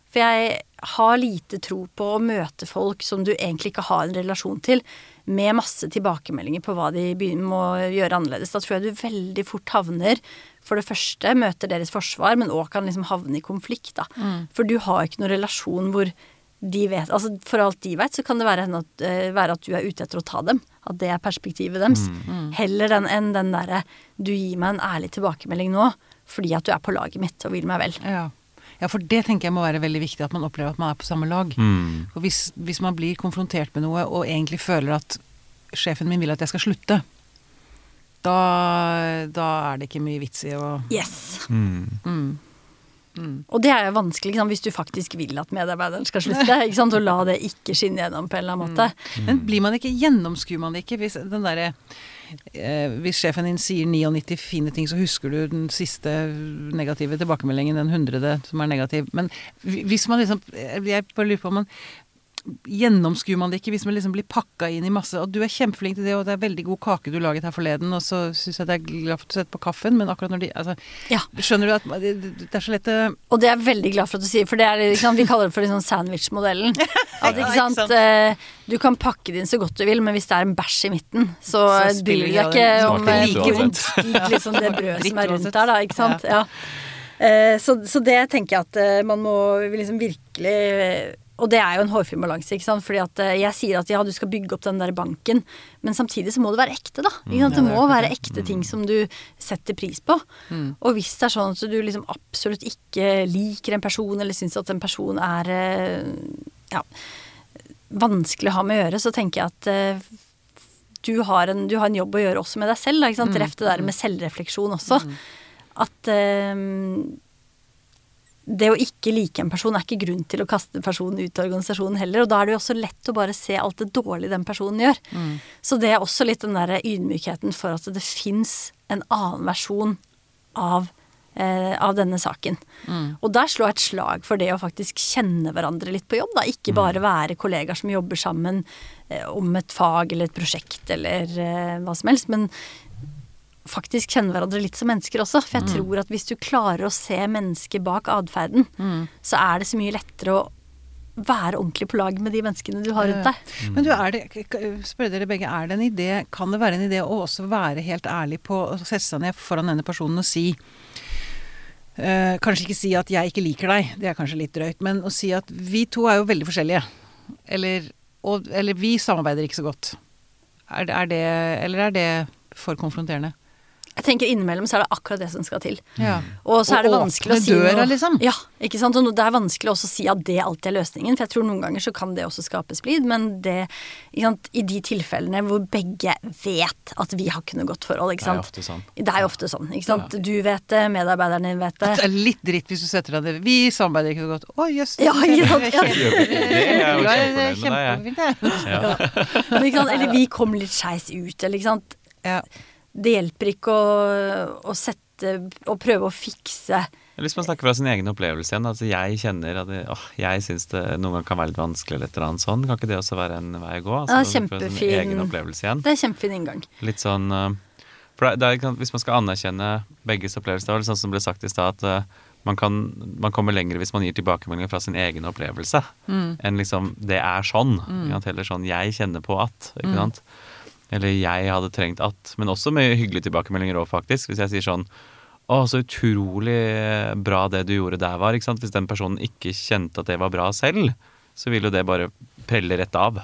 For jeg har lite tro på å møte folk som du egentlig ikke har en relasjon til, med masse tilbakemeldinger på hva de må gjøre annerledes. Da tror jeg du veldig fort havner For det første møter deres forsvar, men òg kan liksom havne i konflikt, da. For du har ikke noen relasjon hvor de vet Altså for alt de vet, så kan det være, at, eh, være at du er ute etter å ta dem. At det er perspektivet deres. Heller den, enn den derre du gir meg en ærlig tilbakemelding nå fordi at du er på laget mitt og vil meg vel. Ja. ja, for det tenker jeg må være veldig viktig, at man opplever at man er på samme lag. Mm. For hvis, hvis man blir konfrontert med noe og egentlig føler at sjefen min vil at jeg skal slutte, da, da er det ikke mye vits i å Yes. Mm. Og det er jo vanskelig sant? hvis du faktisk vil at medarbeideren skal slutte. ikke sant? Og la det ikke skinne gjennom på en eller annen måte. Men blir man ikke, gjennomskuer man det ikke hvis den derre eh, Hvis sjefen din sier 99 fine ting, så husker du den siste negative tilbakemeldingen, den hundrede som er negativ. Men hvis man liksom Jeg bare lurer på om man Gjennomskuer man det ikke hvis man liksom blir pakka inn i masse Og du er kjempeflink til det, og det er veldig god kake du laget her forleden, og så syns jeg det er glad for at du setter på kaffen, men akkurat når de altså, Ja. Skjønner du at det, det er så lett å Og det er jeg veldig glad for at du sier, for det er, liksom, vi kaller det for liksom sandwich-modellen. At, ikke ikke sant? sant? eh, Du kan pakke det inn så godt du vil, men hvis det er en bæsj i midten, så, Så bryr du deg det ikke om eh, like vondt lik liksom det brødet som er rundt der, da. Ikke sant. Ja. Eh, Så, så det tenker jeg at eh, man må liksom virkelig og det er jo en hårfin balanse, ikke sant. Fordi at eh, jeg sier at ja, du skal bygge opp den der banken, men samtidig så må det være ekte, da. Ikke sant? Det må være ekte ting som du setter pris på. Og hvis det er sånn at du liksom absolutt ikke liker en person, eller syns at en person er eh, ja, vanskelig å ha med å gjøre, så tenker jeg at eh, du har, en, du har en jobb å gjøre også med deg selv. Da, ikke sant? Ref det der med selvrefleksjon også. At eh, det å ikke like en person er ikke grunn til å kaste personen ut av organisasjonen heller. Og da er det jo også lett å bare se alt det dårlige den personen gjør. Så det er også litt den der ydmykheten for at det fins en annen versjon av, eh, av denne saken. Og der slår jeg et slag for det å faktisk kjenne hverandre litt på jobb. Da. Ikke bare være kollegaer som jobber sammen eh, om et fag eller et prosjekt eller eh, hva som helst. men faktisk kjenne hverandre litt som mennesker også. For jeg tror at hvis du klarer å se mennesket bak atferden, så er det så mye lettere å være ordentlig på lag med de menneskene du har rundt deg. Men du, er det, spør dere begge, er det en idé, kan det være en idé å også være helt ærlig på å sette seg ned foran denne personen og si øh, Kanskje ikke si at 'jeg ikke liker deg', det er kanskje litt drøyt, men å si at vi to er jo veldig forskjellige. Eller, og, eller vi samarbeider ikke så godt. Er, det- er det, eller er det for konfronterende? Jeg tenker Innimellom så er det akkurat det som skal til. Ja. Og så er det vanskelig å si døra, noe. liksom. Ja, ikke sant. Og det er vanskelig også å si at det alltid er løsningen. For jeg tror noen ganger så kan det også skape splid. Men det, ikke sant, i de tilfellene hvor begge vet at vi har ikke noe godt forhold, ikke Det er ofte sånn. Det er jo ofte sånn. ikke sant. Du vet det, medarbeideren din vet det. Det er litt dritt hvis du setter deg ned Vi samarbeider ikke så godt. Å, jøss. Ja, ikke sant? Ja. Det er jo kjempefornøyd med deg, jeg. Ja. Men, ikke sant? Eller vi kom litt skeis ut, eller ikke sant. Ja. Det hjelper ikke å, å sette Å prøve å fikse Hvis man snakker fra sin egen opplevelse igjen. Altså jeg kjenner at det, åh, jeg syns det noen ganger kan være litt vanskelig eller et eller annet sånn. Kan ikke det også være en vei å gå? Altså, Ja, kjempefin. Det er kjempefin inngang. Litt sånn eh, For det, det er, hvis man skal anerkjenne begges opplevelse, det var litt sånn som ble sagt i stad, at eh, man, kan, man kommer lenger hvis man gir tilbakemeldinger fra sin egen opplevelse. Enn liksom 'det er sånn'. Mm. Heller sånn 'jeg kjenner på at'. Ikke sant? Eller 'jeg hadde trengt at'. Men også med hyggelige tilbakemeldinger òg, faktisk. Hvis jeg sier sånn 'Å, så utrolig bra det du gjorde der var'. Ikke sant? Hvis den personen ikke kjente at det var bra selv, så vil jo det bare prelle rett av.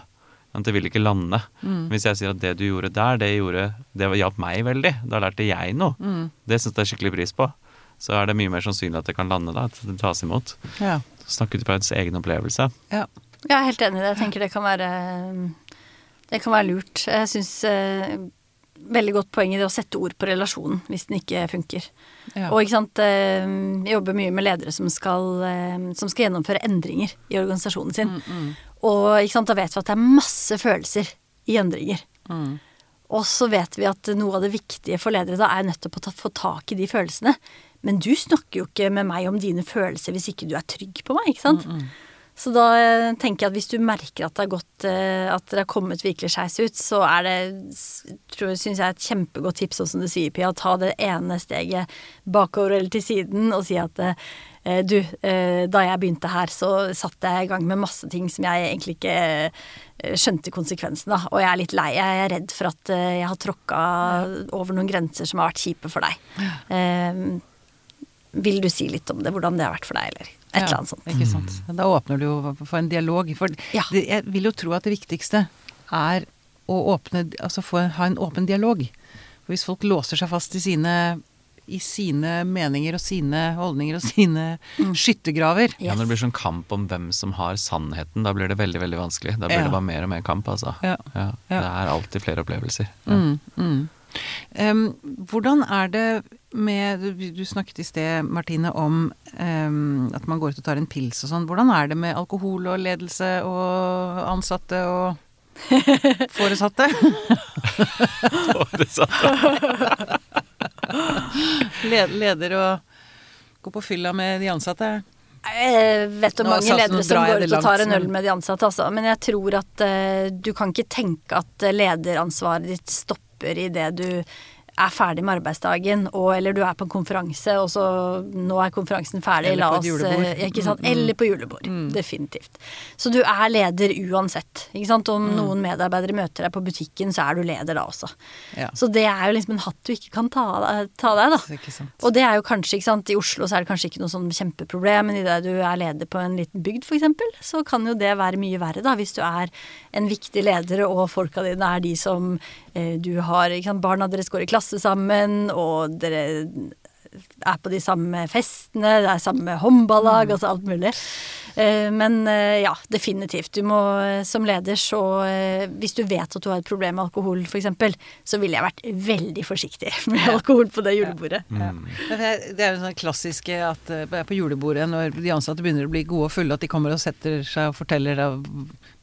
At det vil ikke lande. Hvis jeg sier at det du gjorde der, det, gjorde, det hjalp meg veldig, da lærte jeg noe. Det syns jeg er skikkelig pris på. Så er det mye mer sannsynlig at det kan lande, da. At det tas imot. Ja. Snakke ut fra ens egen opplevelse. ja. Jeg er helt enig i det. Jeg tenker det kan være Det kan være lurt. Jeg syns eh, Veldig godt poeng i det å sette ord på relasjonen hvis den ikke funker. Ja. Og ikke sant, eh, jeg jobber mye med ledere som skal, eh, som skal gjennomføre endringer i organisasjonen sin. Og ikke sant, da vet vi at det er masse følelser i endringer. Og så vet vi at noe av det viktige for ledere da er nettopp å ta, få tak i de følelsene. Men du snakker jo ikke med meg om dine følelser hvis ikke du er trygg på meg, ikke sant? Så da eh, tenker jeg at hvis du merker at det har gått eh, At det har kommet virkelig skeis ut, så er det syns jeg et kjempegodt tips, sånn som du sier, Pia. å Ta det ene steget bakover eller til siden og si at eh, du, da jeg begynte her, så satte jeg i gang med masse ting som jeg egentlig ikke skjønte konsekvensen av. Og jeg er litt lei. Jeg er redd for at jeg har tråkka over noen grenser som har vært kjipe for deg. Ja. vil du si litt om det, hvordan det har vært for deg, eller et eller annet sånt? Ikke sant. Da åpner du jo for en dialog. For Ja. det, jeg vil jo tro at det viktigste er å åpne, altså få, ha en åpen dialog. For hvis folk låser seg fast i sine, i sine meninger og sine holdninger og sine skyttergraver Ja, Når det blir sånn kamp om hvem som har sannheten, da blir det veldig veldig vanskelig. Da blir Ja. det bare mer og mer kamp, altså. Ja. Ja, Ja. Det er alltid flere opplevelser. Ja. Mm, mm. Um, hvordan er det med Du snakket i sted, Martine, om um, at man går ut og tar en pils og sånn. Hvordan er det med alkohol og ledelse og ansatte og foresatte? Le- Leder og gå på fylla med de ansatte? Jeg vet om Nå, mange ledere som går ut og tar en øl med de ansatte, altså. Men jeg tror at uh, du kan ikke tenke at eh, lederansvaret ditt stopper i det du er ferdig med arbeidsdagen, og, eller du er på en konferanse, og så nå er konferansen ferdig, Eller på et julebord. eh, Ikke sant? Mm, mm. Eller på julebord. Definitivt. Så du er leder uansett. Om Mm. noen medarbeidere møter deg på butikken, så er du leder da også. Ja. Så det er jo liksom en hatt du ikke kan ta, ta deg, da. Og det er jo kanskje, ikke sant, i Oslo så er det kanskje ikke noe sånn kjempeproblem, men idet du er leder på en liten bygd f.eks., så kan jo det være mye verre, da, hvis du er en viktig leder og folka dine er de som du har sant, Barna deres går i klasse sammen, og dere er på de samme festene, det er samme håndballag, altså alt mulig. Eh, Men eh, ja, definitivt. Du må eh, som leder så Hvis du vet at du har et problem med alkohol f.eks., så ville jeg vært veldig forsiktig med alkohol på det julebordet. Ja. Det er, det er jo sånn klassiske at på julebordet, når de ansatte begynner å bli gode og fulle, at de kommer og setter seg og forteller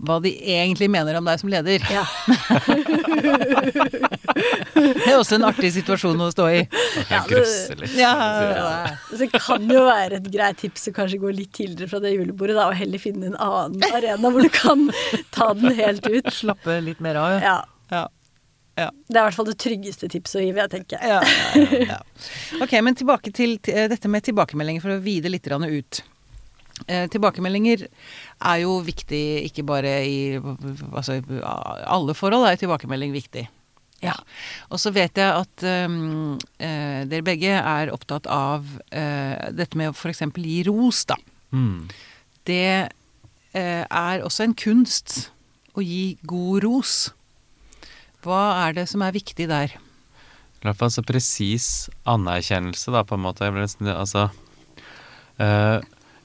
hva de egentlig mener om deg som leder. Ja. Det er også en artig situasjon å stå i. Ja, det- grøsselig. Ja, Så det kan jo være et greit tips å kanskje gå litt tidligere fra det julebordet, da, og heller finne en annen arena hvor du kan ta den helt ut. Slappe litt mer av, Ja. ja. Ja. Det er i hvert fall det tryggeste tipset å gi, vil jeg tenke. Ja, ja, ja, ja. Ok, men tilbake til eh, dette med tilbakemeldinger, for å vide litt ut. Eh, tilbakemeldinger er jo viktig ikke bare i altså, alle forhold er tilbakemelding viktig. Ja. Og så vet jeg at um, eh, dere begge er opptatt av eh, dette med å f.eks. gi ros, da. Mm. Det eh, er også en kunst å gi god ros. Hva er det som er viktig der? I hvert fall så presis anerkjennelse, da, på en måte. Jeg, ble nesten, altså,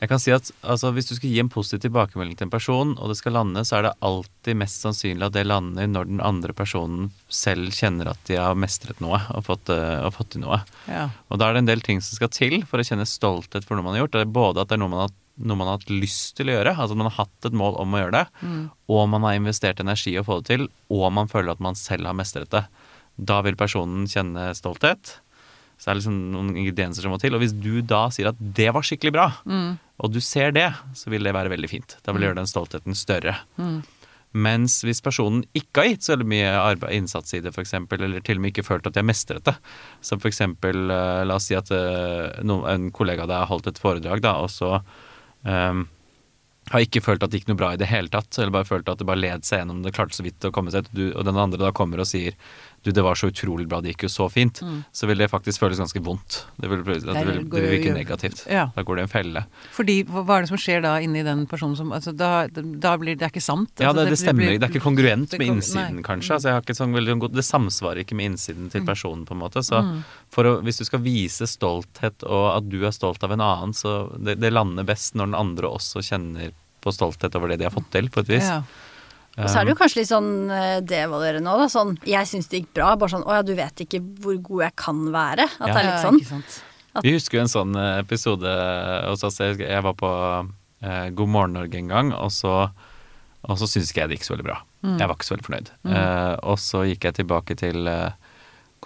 jeg kan si at altså, hvis du skal gi en positiv tilbakemelding til en person, og det skal lande, så er det alltid mest sannsynlig at det lander når den andre personen selv kjenner at de har mestret noe og fått, eh, og fått til noe. Ja. Og da er det en del ting som skal til for å kjenne stolthet for noe man har gjort. Det er både at det er noe man har, noe man har hatt lyst til å gjøre, altså man har hatt et mål om å gjøre det, og man har investert energi i å få det til, og man føler at man selv har mestret det. da vil personen kjenne stolthet. Så det er liksom noen ingredienser som må til. Og hvis du da sier at det var skikkelig bra, og du ser det, så vil det være veldig fint. Da vil det gjøre den stoltheten større. Mens hvis personen ikke har gitt så veldig mye arbeid, innsats i det, f.eks., eller til og med ikke følt at de har mestret det, som f.eks. Uh, la oss si at eh, en kollega av deg har holdt et foredrag, da, og så um, har ikke følt at det gikk noe bra i det hele tatt, eller bare følt at det bare led seg gjennom, det klarte så vidt å komme seg ut, og den andre da kommer og sier du, det var så utrolig bra, det gikk jo så fint, så vil det faktisk føles ganske vondt. Det vil, det vil, det vil virke negativt. Ja. Da går det i en felle. Fordi hva er det som skjer da inni den personen som altså, da, da blir det er ikke sant? Ja, Altså, det, det stemmer ikke. Det er ikke kongruent med innsiden, nei. Mm. kanskje. Altså, jeg har ikke sånn veldig det samsvarer ikke med innsiden til personen, på en måte. Så Mm. å, hvis du skal vise stolthet, og at du er stolt av en annen, så det, det lander best når den andre også kjenner på stolthet over det de har fått til, på et vis. Ja. Og så er det jo kanskje litt sånn eh, devaluerende nå, da. Sånn jeg syns det gikk bra. Bare sånn å ja, du vet ikke hvor god jeg kan være. At Ja. det er litt sånn. ikke sant. Vi husker jo en sånn eh, episode hos oss. Jeg var på eh, God morgen Norge en gang, og så, og så syntes ikke jeg det gikk så veldig bra. Mm. Jeg var ikke så veldig fornøyd. Eh, og så gikk jeg tilbake til eh,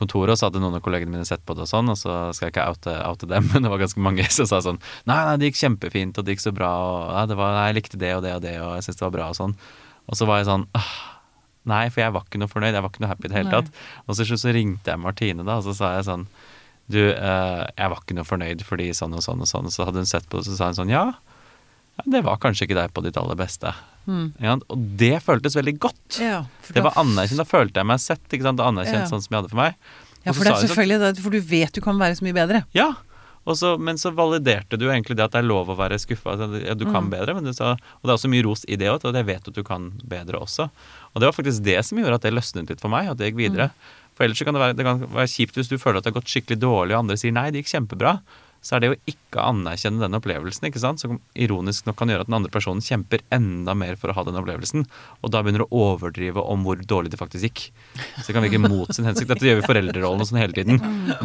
kontoret, og så hadde noen av kollegene mine sett på det og sånn, og så skal jeg ikke oute, oute dem, men det var ganske mange som sa sånn Nei, nei, det gikk kjempefint, og det gikk så bra, og nei, det var, nei, jeg likte det og det og det, og jeg syntes det var bra og sånn. Og så var jeg sånn «Åh, Nei, for jeg var ikke noe fornøyd, jeg var ikke noe happy i det hele tatt. Og så, så ringte jeg Martine, da, og så sa jeg sånn Du, eh, jeg var ikke noe fornøyd fordi sånn og sånn og sånn. Og så hadde hun sett på det, og så sa hun sånn Ja, det var kanskje ikke deg på ditt aller beste. Ja, og det føltes veldig godt. Mm. Ja, Det var anerkjent. Da følte jeg meg sett. ikke sant? Anerkjent Ja. sånn som jeg hadde for meg. Ja, for det er sånn- selvfølgelig det, for du vet du kan være så mye bedre. Ja. Og så, men så validerte du egentlig det at det er lov å være skuffa. Ja, du Mm. kan bedre, men du sa, og det er også mye ros i det òg, at jeg vet at du kan bedre også. Og det var faktisk det som gjorde at det løsnet litt for meg, at det gikk videre. Mm. For ellers kan det være, det kan være kjipt hvis du føler at det har gått skikkelig dårlig, og andre sier nei, det gikk kjempebra. Så er det å ikke anerkjenne den opplevelsen, ikke sant, som ironisk nok kan gjøre at den andre personen kjemper enda mer for å ha den opplevelsen, og da begynner å overdrive om hvor dårlig det faktisk gikk. Så det kan virke mot sin hensikt. Dette gjør vi foreldrerollen og sånn hele tiden.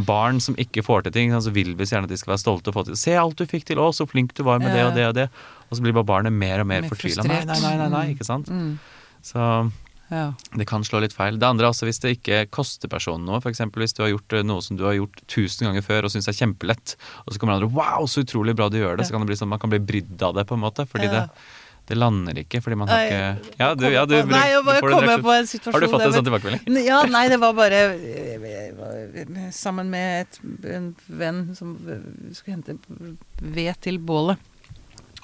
Barn som ikke får til ting, så vil vi så gjerne at de skal være stolte og få til Se alt du fikk til, å, så flink du var med det og det og det. Og så blir bare barnet mer og mer Mer fortvila. Nei, nei, nei, nei, ikke sant. Så Ja. det kan slå litt feil. Det andre er også hvis det ikke koster personen noe. F.eks. hvis du har gjort eh, noe som du har gjort tusen ganger før og syns er kjempelett, og så kommer andre Wow, så utrolig bra du gjør det. Så kan det bli sånn man kan bli brydd av det, på en måte. Fordi Ja. det, det lander ikke. Fordi man har ikke Ja, du, ja, du, Nei, jeg du bare det kommer på en situasjon Har du fått en sånn tilbakemelding? Ja, nei, det var bare eh, sammen med et, en venn som eh, skulle hente ved til bålet.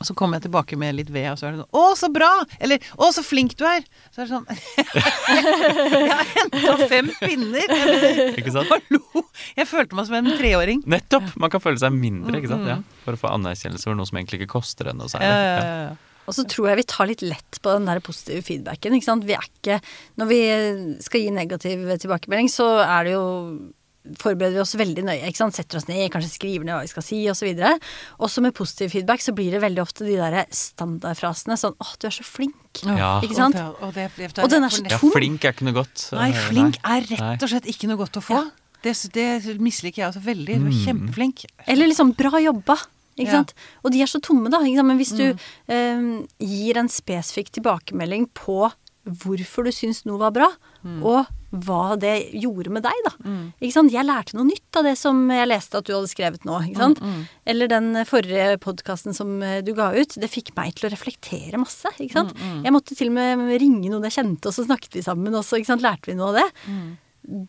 Og så kommer jeg tilbake med litt ved, og så er det sånn 'Å, så bra!' Eller 'Å, så flink du er!' Så er det sånn Jeg har henta fem pinner! Jeg Ikke sant? Hallo! Jeg følte meg som en treåring. Nettopp! Man kan føle seg mindre, ikke sant. Ja, for å få anerkjennelse for noe som egentlig ikke koster en noe særlig. Ja. Og så tror jeg vi tar litt lett på den der positive feedbacken. Ikke sant? Vi er ikke Når vi skal gi negativ tilbakemelding, så er det jo Forbereder vi oss veldig nøye. ikke sant? Setter oss ned, kanskje skriver ned hva vi skal si, osv. Også med positiv feedback så blir det veldig ofte de der standardfrasene sånn 'Å, du er så flink'. Ja. Ikke sant? Og, det, og, det, det, Og den er så Ja, flink er ikke noe godt. Nei, flink er rett og slett ikke noe godt å få. Det, det misliker jeg også veldig. Du er Mm. kjempeflink. Eller liksom 'bra jobba'. Ikke Ja. sant? Og de er så tomme, da. Ikke sant? Men hvis du Mm. eh, gir en spesifikk tilbakemelding på hvorfor du syns noe var bra, Mm. og hva det gjorde med deg, da. Ikke sant? Jeg lærte noe nytt av det som jeg leste at du hadde skrevet nå. Ikke sant? Mm, Eller den forrige podkasten som eh, du ga ut. Det fikk meg til å reflektere masse. Ikke sant? Mm, Jeg måtte til og med ringe noen jeg kjente, og så snakket vi sammen, og så ikke sant? lærte vi noe av det. Mm.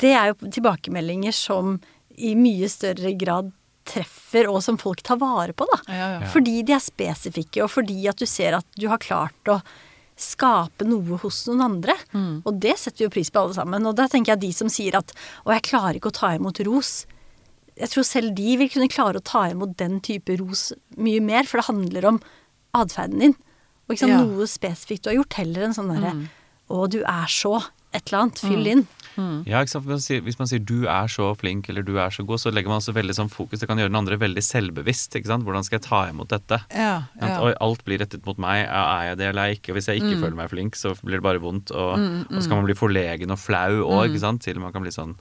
Det er jo tilbakemeldinger som i mye større grad treffer, og som folk tar vare på, da. Ja, ja. Fordi de er spesifikke, og fordi at du ser at du har klart å skape noe hos noen andre. Mm. Og det setter vi jo pris på alle sammen. Og da tenker jeg de som sier at 'å, jeg klarer ikke å ta imot ros'. Jeg tror selv de vil kunne klare å ta imot den type ros mye mer, for det handler om atferden din. Og ikke sant, Ja. noe spesifikt du har gjort, heller enn sånn derre Mm. 'å, du er så' et eller annet. Fyll inn. Ja, ikke sant? Hvis man, sier, hvis man sier 'du er så flink' eller 'du er så god', så legger man også veldig sånn fokus. Det kan gjøre den andre veldig selvbevisst. ikke sant? Hvordan skal jeg ta imot dette? Ja, ja. Oi, alt blir rettet mot meg. Er jeg det eller er jeg ikke? Hvis jeg ikke føler meg flink, så blir det bare vondt. Og, og så kan man bli forlegen og flau òg, ikke sant? Til man kan bli sånn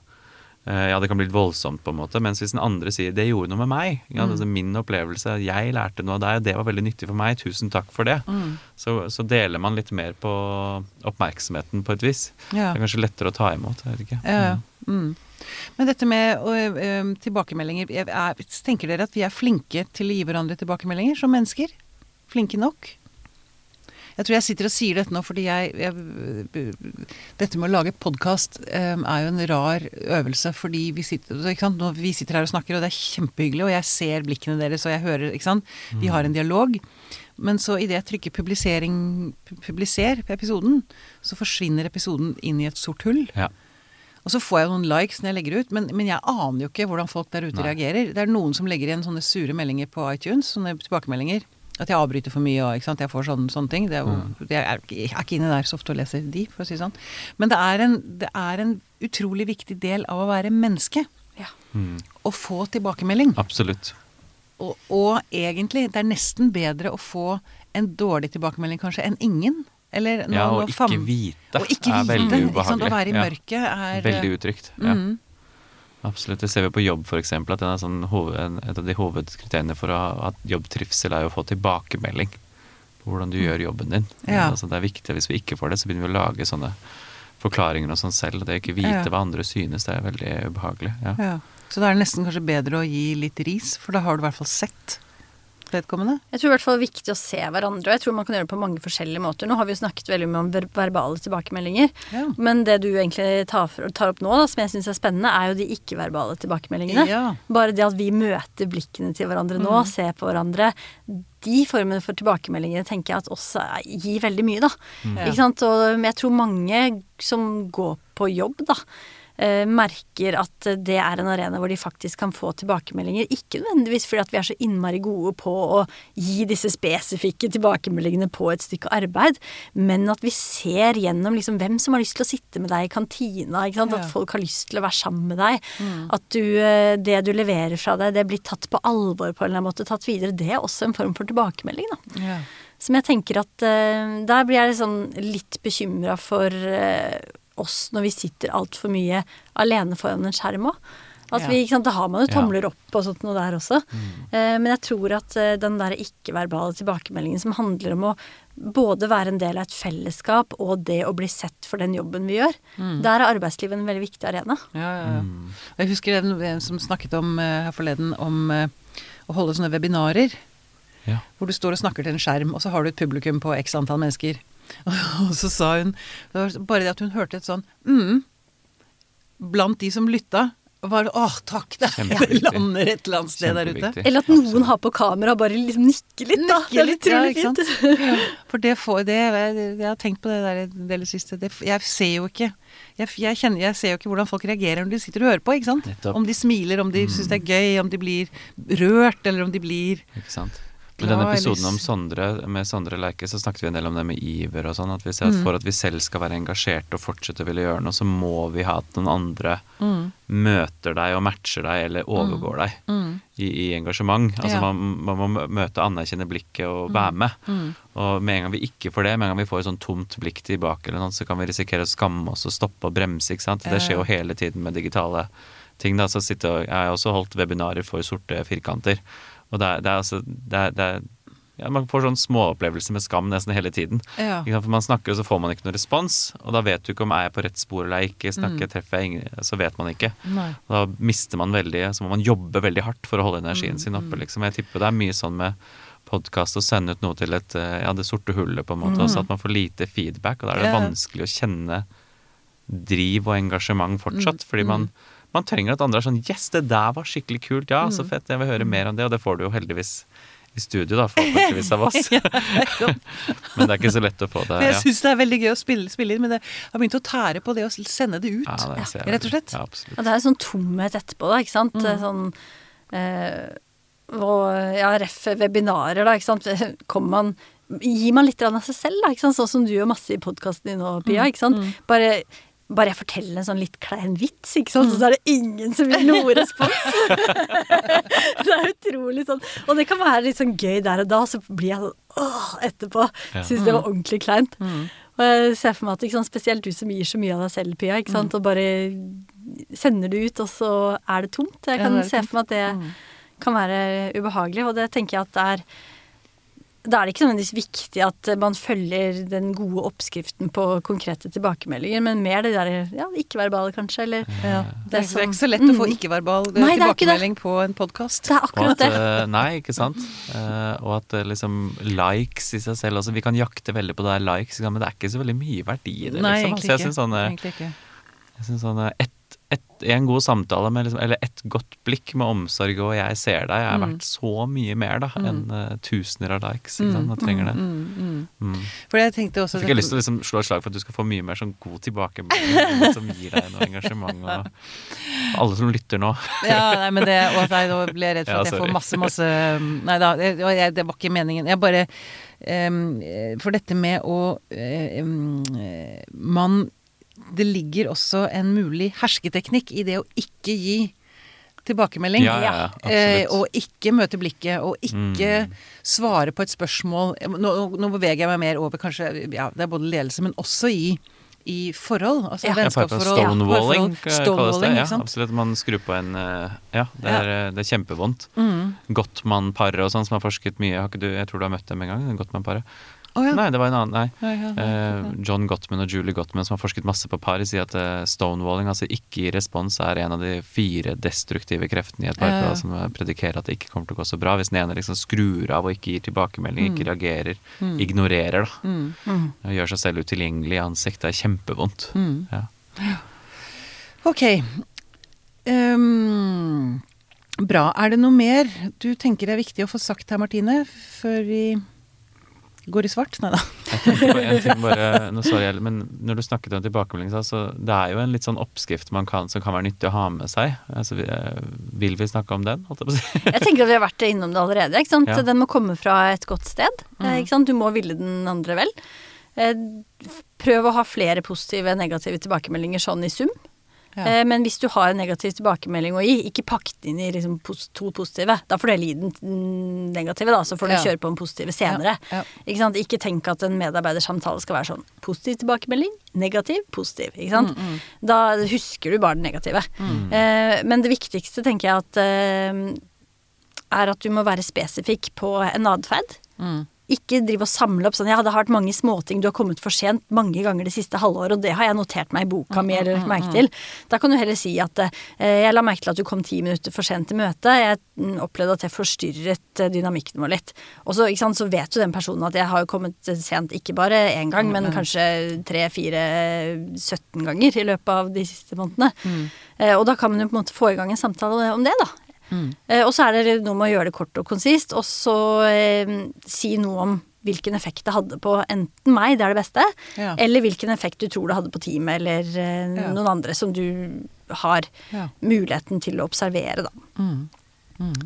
ja, det kan bli litt voldsomt, på en måte. Mens hvis den andre sier 'det gjorde noe med meg', ja, Mm. altså min opplevelse, jeg lærte noe av deg, og det var veldig nyttig for meg, tusen takk for det, Mm. så, så deler man litt mer på oppmerksomheten på et vis. Ja. Det er kanskje lettere å ta imot, jeg vet ikke. Ja, ja. Mm. Men dette med ø, ø, tilbakemeldinger er, Tenker dere at vi er flinke til å gi hverandre tilbakemeldinger som mennesker? Flinke nok? Jeg tror jeg sitter og sier dette nå fordi jeg, jeg Dette med å lage podkast er jo en rar øvelse fordi vi sitter? Vi sitter her og snakker, og det er kjempehyggelig, og jeg ser blikkene deres, og jeg hører ikke sant? Vi har en dialog. Men så idet jeg trykker publiser på episoden, så forsvinner episoden inn i et sort hull. Ja. Og så får jeg noen likes når jeg legger ut, men, men jeg aner jo ikke hvordan folk der ute Nei. reagerer. Det er noen som legger igjen sånne sure meldinger på iTunes, sånne tilbakemeldinger. At jeg avbryter for mye og ikke sant? jeg får sånne, sånne ting. Det er Mm. jeg, er, er ikke inne der så ofte og leser de, for å si sånn. Men det er en, det er en utrolig viktig del av å være menneske. Ja. Mm, Å få tilbakemelding. absolutt. Og, og egentlig, det er nesten bedre å få en dårlig tilbakemelding kanskje enn ingen. Eller noe, Ja, og ikke vite og ikke er vite, veldig ikke sant? ubehagelig. Å være i mørket er Veldig utrygt. Ja. Mhm. Absolutt. Det ser vi på jobb, f.eks. At sånn, hoved, en, et av de hovedkriteriene for å ha jobbtrivsel er å få tilbakemelding på hvordan du gjør jobben din. Ja. Altså, det er viktig. Hvis vi ikke får det, så begynner vi å lage sånne forklaringer og sånn selv. Det å ikke vite Ja. hva andre synes, det er veldig ubehagelig. Ja. Ja. Så da er det nesten kanskje bedre å gi litt ris, for da har du i hvert fall sett vedkommende. Jeg tror i hvert fall det er viktig å se hverandre, og jeg tror man kan gjøre det på mange forskjellige måter. Nå har vi jo snakket veldig mye om ver verbale tilbakemeldinger, Ja. men det du egentlig tar, for, tar opp nå, da, som jeg syns er spennende, er jo de ikke-verbale tilbakemeldingene. Ja. Bare det at vi møter blikkene til hverandre nå, ser på hverandre. De formene for tilbakemeldinger tenker jeg at også gir veldig mye, da. Mm. Ikke sant? Og jeg tror mange som går på jobb, da, merker at det er en arena hvor de faktisk kan få tilbakemeldinger. Ikke nødvendigvis fordi at vi er så innmari gode på å gi disse spesifikke tilbakemeldingene på et stykke arbeid, men at vi ser gjennom liksom hvem som har lyst til å sitte med deg i kantina. Ikke sant? Ja. At folk har lyst til å være sammen med deg. At du, eh, det du leverer fra deg, det blir tatt på alvor på en eller annen måte, tatt videre. Det er også en form for tilbakemelding, da. Ja. Som jeg tenker at eh, Der blir jeg liksom litt bekymra for eh, oss når vi sitter altfor mye alene foran en skjerm òg. At vi, ikke sant, Da har man jo tomler opp og sånt noe der også. Eh, men jeg tror at eh, den der ikke-verbale tilbakemeldingen som handler om å både være en del av et fellesskap og det å bli sett for den jobben vi gjør, der er arbeidslivet en veldig viktig arena. Ja, ja, ja. Og Jeg husker en, en som snakket om eh, her forleden om eh, å holde sånne webinarer. Ja. Hvor du står og snakker til en skjerm, og så har du et publikum på x antall mennesker. Og så sa hun Bare det at hun hørte et sånn mm, blant de som lytta, var åh, takk, det, lander et eller annet sted der ute. Eller at noen Absolutt. har på kamera og bare liksom nikker litt, da. Det er litt, ja, fint. Ja, For det får det Jeg, jeg har tenkt på det der det det siste. Det, jeg ser jo ikke jeg, jeg, kjenner, jeg ser jo ikke hvordan folk reagerer når de sitter og hører på. ikke sant? Nettopp. Om de smiler, om de syns det er gøy, om de blir rørt, eller om de blir Ikke sant. Men denne episoden om Sondre, med Sondre Leike, så snakket vi en del om det med iver og sånn. At vi ser at for at vi selv skal være engasjerte og fortsette å ville gjøre noe, så må vi ha at noen andre møter deg og matcher deg eller overgår deg i, i engasjement. Altså Ja. man, man må møte, anerkjenne blikket og være med. Og med en gang vi ikke får det, med en gang vi får et sånn tomt blikk tilbake, eller noe, så kan vi risikere å skamme oss og stoppe og bremse. ikke sant? Det skjer jo hele tiden med digitale ting. da, så sitter, Jeg har også holdt webinarer for sorte firkanter. Og det er, det er altså det er, det er, ja, Man får sånn småopplevelser med skam nesten hele tiden. Ja. For Man snakker, og så får man ikke noen respons. Og da vet du ikke om jeg er på rett spor eller ikke. Snakker, treffer jeg ingen, Så vet man ikke. Nei. Og da mister man veldig Så må man jobbe veldig hardt for å holde energien sin oppe. liksom. Jeg tipper det er mye sånn med podkast og sende ut noe til et, eh, ja, det sorte hullet, på en måte. Også at man får lite feedback. Og da er det yeah. vanskelig å kjenne driv og engasjement fortsatt. Fordi man, man trenger at andre er sånn Yes, det der var skikkelig kult. Ja, så fett. Jeg vil høre mer om det. Og det får du jo heldigvis i studio, da, forhåpentligvis av oss. Men det er ikke så lett å få det. For jeg Ja, syns det er veldig gøy å spille, spille inn, men det har begynt å tære på det å sende det ut. ja, det ja. Rett og slett. Ja, absolutt. Ja, det er en sånn tomhet etterpå, da, ikke sant. Sånn eh, og ja, ref webinarer, da, ikke sant. Kommer man Gir man litt av seg selv, da, ikke sant. Sånn som du gjør masse i podkasten din nå, Pia, ikke sant. Bare bare jeg forteller en sånn litt klein vits, ikke sant? så er det ingen som vil noe respons. det er utrolig sånn. Og det kan være litt sånn gøy der og da, så blir jeg sånn åh etterpå. Ja. Syns det var ordentlig kleint. Og jeg ser for meg at ikke sant, spesielt du som gir så mye av deg selv, Pia, ikke sant? og bare sender du ut, og så er det tomt. Jeg kan det er se for meg at det kan være ubehagelig, og det tenker jeg at det er da er det ikke nødvendigvis viktig at man følger den gode oppskriften på konkrete tilbakemeldinger, men mer det der ja, ikke-verbale, kanskje, eller Ja. Det, er, som- det er ikke så lett å få Mm. ikke-verbal eh, er ikke tilbakemelding på en podkast. Det er akkurat at, det. eh, nei, ikke sant. Eh, og at eh, liksom likes i seg selv også Vi kan jakte veldig på det der likes, men det er ikke så veldig mye verdi i det. Nei, egentlig egentlig Så jeg ikke. synes sånn, eh, Egentlig ikke. jeg synes sånn eh, et, en god samtale med liksom, eller et godt blikk med omsorg og 'jeg ser deg' er verdt så mye mer da enn uh, tusener av likes. Ikke sant? Man trenger det. Mm, mm. Mm. For jeg tenkte også Så fikk jeg lyst til å liksom slå et slag for at du skal få mye mer sånn god tilbakemelding som gir deg noe engasjement. Og alle som lytter nå. Ja, nei, men det, og jeg nå ble jeg redd for Ja, at jeg får masse, masse Nei da, det, jeg, det var ikke meningen. Jeg bare um, For dette med å eh, Man Det ligger også en mulig hersketeknikk i det å ikke gi tilbakemelding. Ja, ja, ja, Eh, og ikke møte blikket, og ikke Mm. svare på et spørsmål Nå, nå beveger jeg meg mer over kanskje Ja, det er både ledelse, men også i i forhold, altså Ja. vennskapsforhold. Stonewalling parforhold. kalles det. Stonewalling, Ja, absolutt. Man skrur på en eh, Ja, det er, eh, det er kjempevondt. Mm. Gottmann-paret og sånn som har forsket mye. Har ikke du, jeg tror du har møtt dem en gang? Gottmann-paret? Å, ja. Nei, det var en annen. Nei. Ja, ja. Eh, John Gottman og Julie Gottman som har forsket masse på par, sier at eh, stonewalling, altså ikke i respons, er en av de fire destruktive kreftene i et Ja, ja. som eh, predikerer at det ikke kommer til å gå så bra. Hvis den ene liksom skrur av og ikke gir tilbakemelding, ikke reagerer, ignorerer, da. Mm. Mm. Og gjør seg selv utilgjengelig i ansikt. Det er kjempevondt. Mm. Ja. Ok. Um, bra. Er det noe mer du tenker er viktig å få sagt her, Martine, før vi går i svart? Nei da. Bare, jeg, men Når du snakket om tilbakemelding, så det er jo en litt sånn oppskrift man kan, som kan være nyttig å ha med seg. Altså, eh, vil vi snakke om den? Jeg tenker at vi har vært innom det allerede. Ikke sant? Ja. Den må komme fra et godt sted. eh, Ikke sant? Du må ville den andre vel. Eh, Prøv å ha flere positive og negative tilbakemeldinger sånn i sum. Ja. Eh, Men hvis du har en negativ tilbakemelding å gi, ikke pakk det inn i liksom to positive. Da får du heller gi den mm, negative, da, så får du Ja. kjøre på den positive senere. Ja. Ikke sant? Ikke tenk at en medarbeidersamtale skal være sånn positiv tilbakemelding, negativ, positiv. Ikke sant? Mm, Da husker du bare den negative. Eh, men det viktigste tenker jeg at eh, er at du må være spesifikk på en atferd. Mm. Ikke drive og samle opp sånn Ja, det har vært mange småting, du har kommet for sent mange ganger det siste halvåret, og det har jeg notert meg i boka mi eller merke til. Da kan du heller si at eh, jeg la merke til at du kom ti minutter for sent til møtet. Jeg mm, opplevde at jeg forstyrret eh, dynamikken vår litt. Og så, ikke sant, så vet jo den personen at jeg har kommet eh, sent ikke bare én gang, men kanskje tre, fire, 17 ganger i løpet av de siste månedene. Mm. og da kan man jo på en måte få i gang en samtale om det, da. Eh, og så er det noe med å gjøre det kort og konsist, og så eh, si noe om hvilken effekt det hadde på enten meg, det er det beste, Ja. eller hvilken effekt du tror det hadde på teamet eller eh, Ja. noen andre som du har Ja. muligheten til å observere, da. Mm.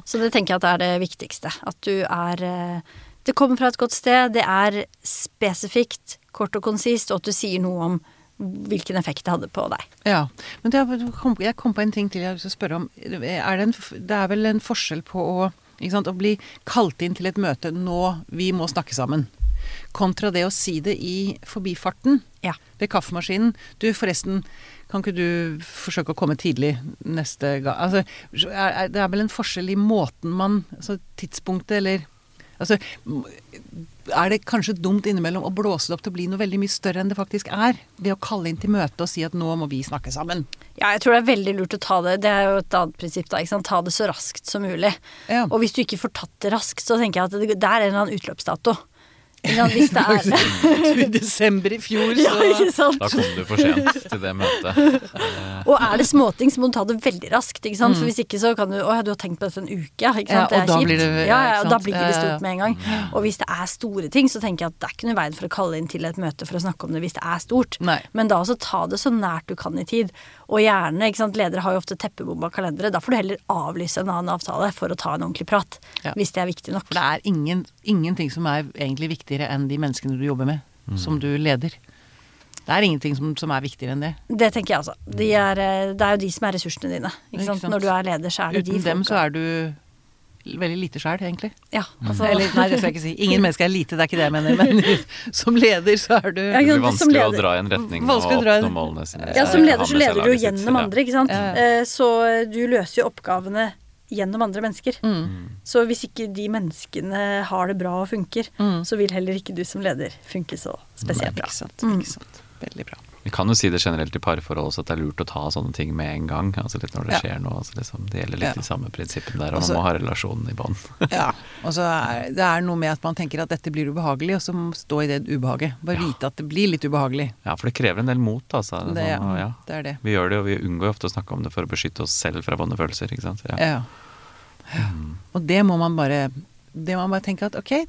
Så det tenker jeg at er det viktigste. At du er eh, Det kommer fra et godt sted, det er spesifikt, kort og konsist, og at du sier noe om hvilken effekt det hadde på deg. Ja. Men kom, jeg kom på en ting til jeg har lyst til å spørre om. Er det, en, det er vel en forskjell på å, sant, å bli kalt inn til et møte 'nå, vi må snakke sammen', kontra det å si det i forbifarten Ja. ved kaffemaskinen. Du, forresten, kan ikke du forsøke å komme tidlig neste gang? Altså, det er vel en forskjell i måten man Altså tidspunktet, eller Altså, er det kanskje dumt innimellom å blåse det opp til å bli noe veldig mye større enn det faktisk er? Ved å kalle inn til møte og si at nå må vi snakke sammen. Ja, jeg tror det er veldig lurt å ta det. Det er jo et annet prinsipp, da. Ta det så raskt som mulig. Ja. Og hvis du ikke får tatt det raskt, så tenker jeg at det, det er en eller annen utløpsdato. Sant? Hvis det er I desember i fjor, så Ja, ikke sant? Da kom du for sent til det møtet. Eh, Og er det småting, så må du ta det veldig raskt. Ikke sant? For hvis ikke så kan du Å ja, du har tenkt på dette en uke. Ikke sant. Ja, det og er da kjipt. det- ja, ja, ja, og da blir det Ja, ja. stort med en gang. Og hvis det er store ting, så tenker jeg at det er ikke noe i veien for å kalle inn til et møte for å snakke om det hvis det er stort. Nei. Men da også ta det så nært du kan i tid. Og gjerne, ikke sant, ledere har jo ofte teppebomba kalendere. Da får du heller avlyse en annen avtale for å ta en ordentlig prat. Ja. Hvis det er viktig nok. For det er ingen, ingenting som er egentlig viktigere enn de menneskene du jobber med, som du leder. Det er ingenting som, som er viktigere enn det. Det tenker jeg altså. De er, eh, det er jo de som er ressursene dine. Ikke Ikke sant? sant? Når du er leder, så er det Uten de dem så er du veldig lite sjæl, egentlig. Ja, altså Eller nei, det skal jeg ikke si. Ingen mennesker er lite, det er ikke det jeg mener. Men som leder så er du Ja, Det blir vanskelig å dra i en retning og oppnå målene sine. Ja, som leder så leder du jo laget sitt, gjennom andre, ikke sant. Ja. Eh, Så du løser jo oppgavene gjennom andre mennesker. Mm. Så hvis ikke de menneskene har det bra og funker, Mm. så vil heller ikke du som leder funke så spesielt bra. Ikke sant. Mm. Ikke sant. Veldig bra. Vi kan jo si det generelt i parforhold også, at det er lurt å ta sånne ting med en gang. Altså litt når det Ja. skjer noe. Altså liksom, det gjelder litt Ja. de samme prinsippene der, og også, man må ha relasjonen i bånd. Ja. Og så er det er noe med at man tenker at dette blir ubehagelig, og så stå i det ubehaget. Bare vite at det blir litt ubehagelig. Ja, for det krever en del mot, altså. Det, ja. Sånn, ja. det er det. Vi gjør det, og vi unngår ofte å snakke om det for å beskytte oss selv fra vonde følelser. ikke sant? Ja. Ja. ja. Og det må man bare Det må man bare tenke at ok,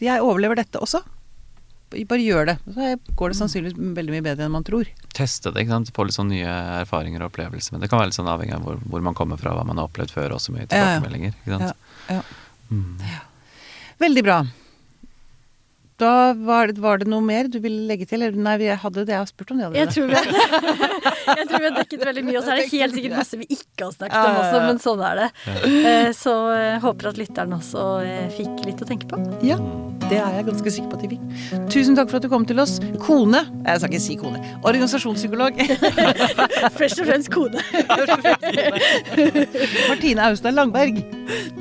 jeg overlever dette også. Bare gjør det. Så går det sannsynligvis veldig mye bedre enn man tror. Teste det, ikke sant? få litt sånn nye erfaringer og opplevelser. Men det kan være litt sånn avhengig av hvor, hvor man kommer fra, hva man har opplevd før, også mye Ja, ja. tilbakemeldinger. ikke Ja, sant? ja. Mm. Veldig bra. Da var det, var det noe mer du ville legge til? Eller nei, vi hadde det jeg har spurt om det Jeg tror, vi, jeg tror vi har dekket veldig mye, og så er det helt sikkert masse vi ikke har snakket om også, men sånn er det. Eh, Så håper at lytterne også eh, fikk litt å tenke på. Ja, det er jeg ganske sikker på at de fikk. Tusen takk for at du kom til oss. Kone. Jeg skal ikke si kone. Organisasjonspsykolog. Først og fremst kone. Martine Austad Langberg.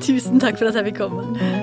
Tusen takk for at jeg fikk komme.